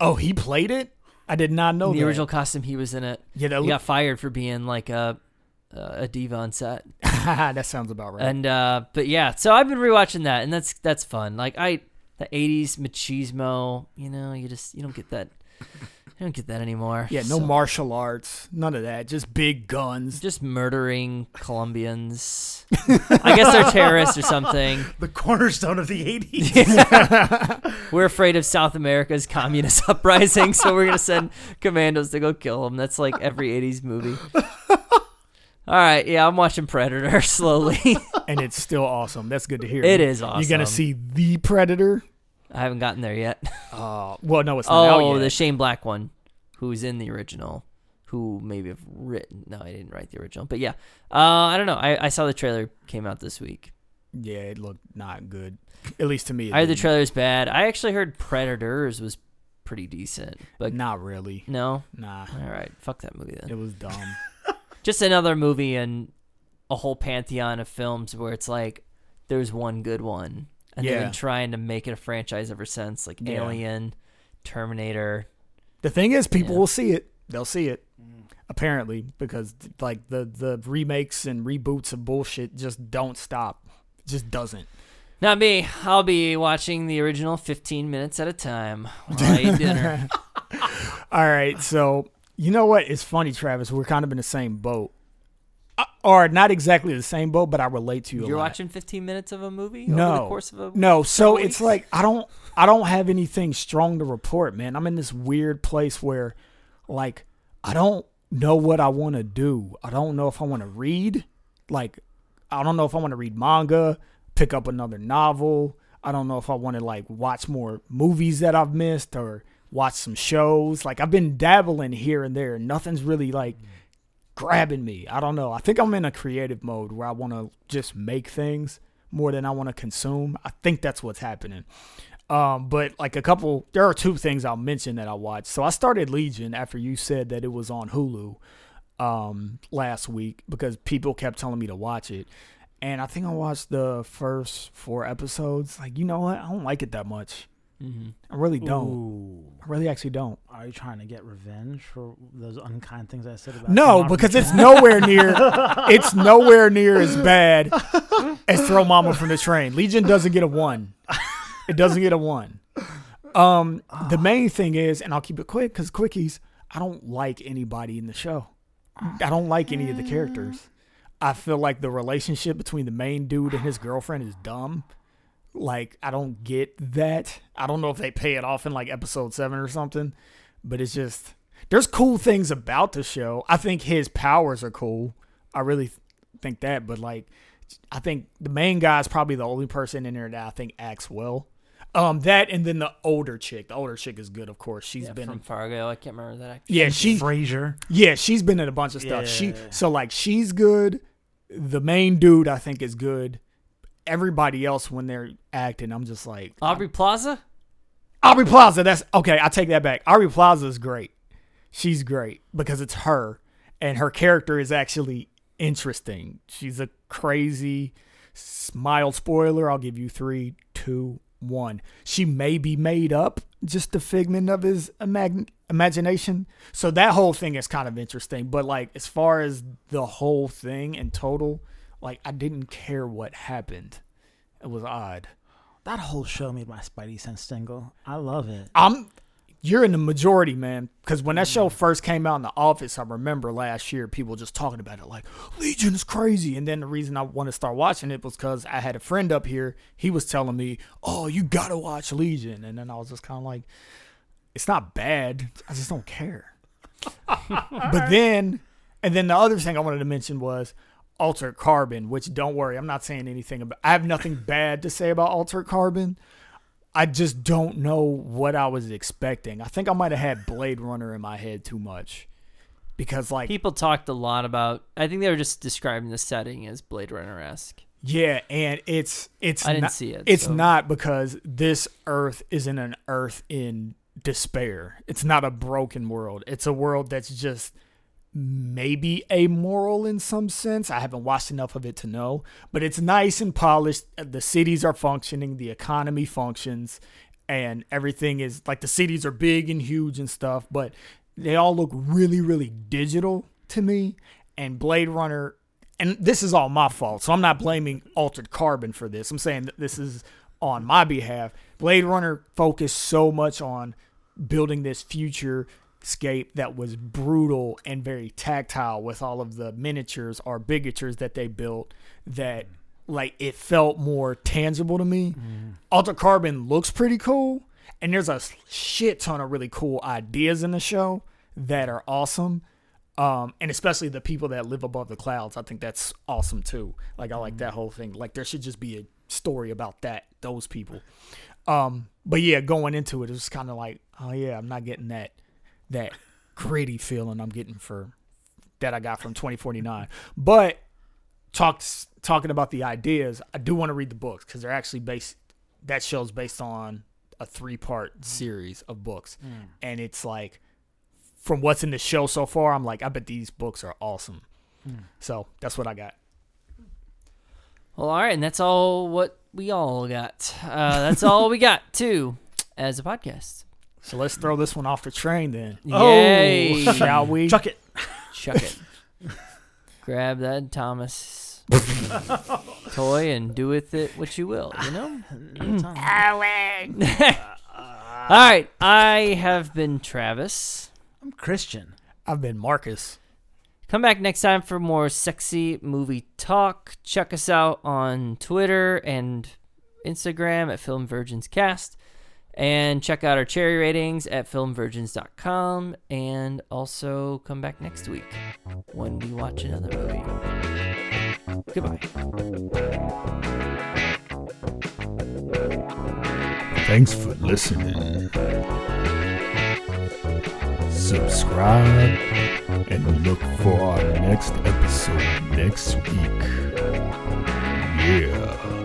Oh, he played it? I did not know the that. original costume, he was in it. Yeah, that he look- got fired for being like a a diva on set. (laughs) that sounds about right. And uh, but yeah, so I've been rewatching that, and that's that's fun. Like I, the '80s machismo, you know, you just you don't get that, you don't get that anymore. yeah, no So- martial arts, none of that. Just big guns. just murdering Colombians. I guess they're terrorists or something. (laughs) The cornerstone of the 80s. (laughs) We're afraid of South America's communist (laughs) uprising, so we're gonna send commandos to go kill them. That's like every '80s movie. All right, yeah, I'm watching Predator slowly. and it's still awesome. That's good to hear. It is awesome. You're gonna see the Predator. I haven't gotten there yet. (laughs) Uh, well, no, it's not out Oh, yet. the Shane Black one, who's in the original, who maybe have written. No, I didn't write the original, but yeah, uh, I don't know. I, I saw the trailer came out this week. yeah, it looked not good. At least to me. it I heard the didn't. trailer's bad. I actually heard Predators was pretty decent, but Not really. no. Nah, All right, fuck that movie then. it was dumb. (laughs) (laughs) Just another movie and a whole pantheon of films where it's like there's one good one, and they've Yeah. been trying to make it a franchise ever since, like Yeah. Alien, Terminator. The thing is, people Yeah. will see it. They'll see it. Mm. Apparently, because like the the remakes and reboots of bullshit just don't stop. It just doesn't. Not me. I'll be watching the original 15 minutes at a time while I eat (laughs) dinner. All right, so you know what? It's funny, Travis. We're kind of in the same boat, or not exactly the same boat, but I relate to you. You're lot. watching 15 minutes of a movie No. over the course of a No, so several it's like I don't I don't have anything strong to report, man. I'm in this weird place where like I don't know what I want to do. I don't know if I want to read. Like I don't know if I want to read manga, pick up another novel. I don't know if I want to like watch more movies that I've missed or watch some shows. Like I've been dabbling here and there. Nothing's really like grabbing me. I don't know. I think I'm in a creative mode where I want to just make things more than I want to consume. I think that's what's happening. Um, but like a couple, there are two things I'll mention that I watched. So I started Legion after you said that it was on Hulu um, last week because people kept telling me to watch it. And I think I watched the first four episodes. Like, you know what? I don't like it that much. Mhm. I really don't. Ooh. I really actually don't. Are you trying to get revenge for those unkind things I said about No, because it's nowhere near (laughs) it's nowhere near as bad as Throw Mama from the Train. Legion doesn't get a one. It doesn't get a one. Um, the main thing is, and I'll keep it quick because quickies. I don't like anybody in the show. I don't like any of the characters. I feel like the relationship between the main dude and his girlfriend is dumb. Like I don't get that. I don't know if they pay it off in like episode seven or something, but it's just there's cool things about the show. I think his powers are cool. I really th- think that, but like I think the main guy is probably the only person in there that I think acts well. Um, that and then the older chick. The older chick is good, of course. She's Yeah, been from Fargo. I can't remember that. Actor. yeah, she Frasier. yeah, she's been in a bunch of stuff. She Yeah. so like she's good. The main dude I think is good. Everybody else when they're acting, I'm just like Aubrey Plaza. Aubrey Plaza. That's okay. I take that back. Aubrey Plaza is great. She's great because it's her, and her character is actually interesting. She's a crazy, s- mild spoiler. I'll give you three, two, one. She may be made up, just a figment of his imag- imagination. So that whole thing is kind of interesting. But like as far as the whole thing in total, like I didn't care what happened. It was odd. That whole show made my spidey sense tingle. I love it. I'm you're in the majority, man. Because when that show mm. first came out in the office, I remember last year people just talking about it like Legion is crazy. And then the reason I want to start watching it was because I had a friend up here. He was telling me, "Oh, you gotta watch Legion," and then I was just kind of like, "It's not bad. I just don't care." (laughs) but then, and then the other thing I wanted to mention was Altered Carbon, which don't worry, I'm not saying anything about. I have nothing (laughs) bad to say about Altered Carbon. I just don't know what I was expecting. I think I might have had Blade Runner in my head too much. Because like People talked a lot about. I think they were just describing the setting as Blade Runner esque. yeah, and it's it's I didn't not, see it, It's so- not because this earth isn't an earth in despair. It's not a broken world. It's a world that's just maybe amoral in some sense. I haven't watched enough of it to know, but it's nice and polished. The cities are functioning, the economy functions, and everything is like the cities are big and huge and stuff, but they all look really, really digital to me. And Blade Runner and this is all my fault, so I'm not blaming Altered Carbon for this. I'm saying that this is on my behalf. Blade Runner focused so much on building this future scape that was brutal and very tactile with all of the miniatures or bigatures that they built that like it felt more tangible to me. Altered Carbon looks pretty cool and there's a shit ton of really cool ideas in the show that are awesome. Um, and especially the people that live above the clouds, I think that's awesome too. Like I like that whole thing. Like there should just be a story about that, those people. Um, but yeah, going into it, it was kind of like, oh yeah, I'm not getting that that gritty feeling I'm getting for that I got from 2049. But talks talking about the ideas, I do want to read the books because they're actually based. That show's based on a three part mm. series of books, mm. and it's like from what's in the show so far, I'm like, I bet these books are awesome. Hmm. So that's what I got. Well, all right, and that's all what we all got. Uh, that's all we got too as a podcast. So let's throw this one off the train then. Oh. Yay! (laughs) Shall we? Chuck it. Chuck it. Grab that Thomas (laughs) toy and do with it what you will. You know. (clears throat) all right, I have been Travis. I'm Christian. I've been Marcus. Come back next time for more sexy movie talk. Check us out on Twitter and Instagram at Film Virgins Cast. And check out our cherry ratings at filmvirgins.com. And also come back next week when we watch another movie. Goodbye. Thanks for listening. Subscribe and look for our next episode next week. Yeah.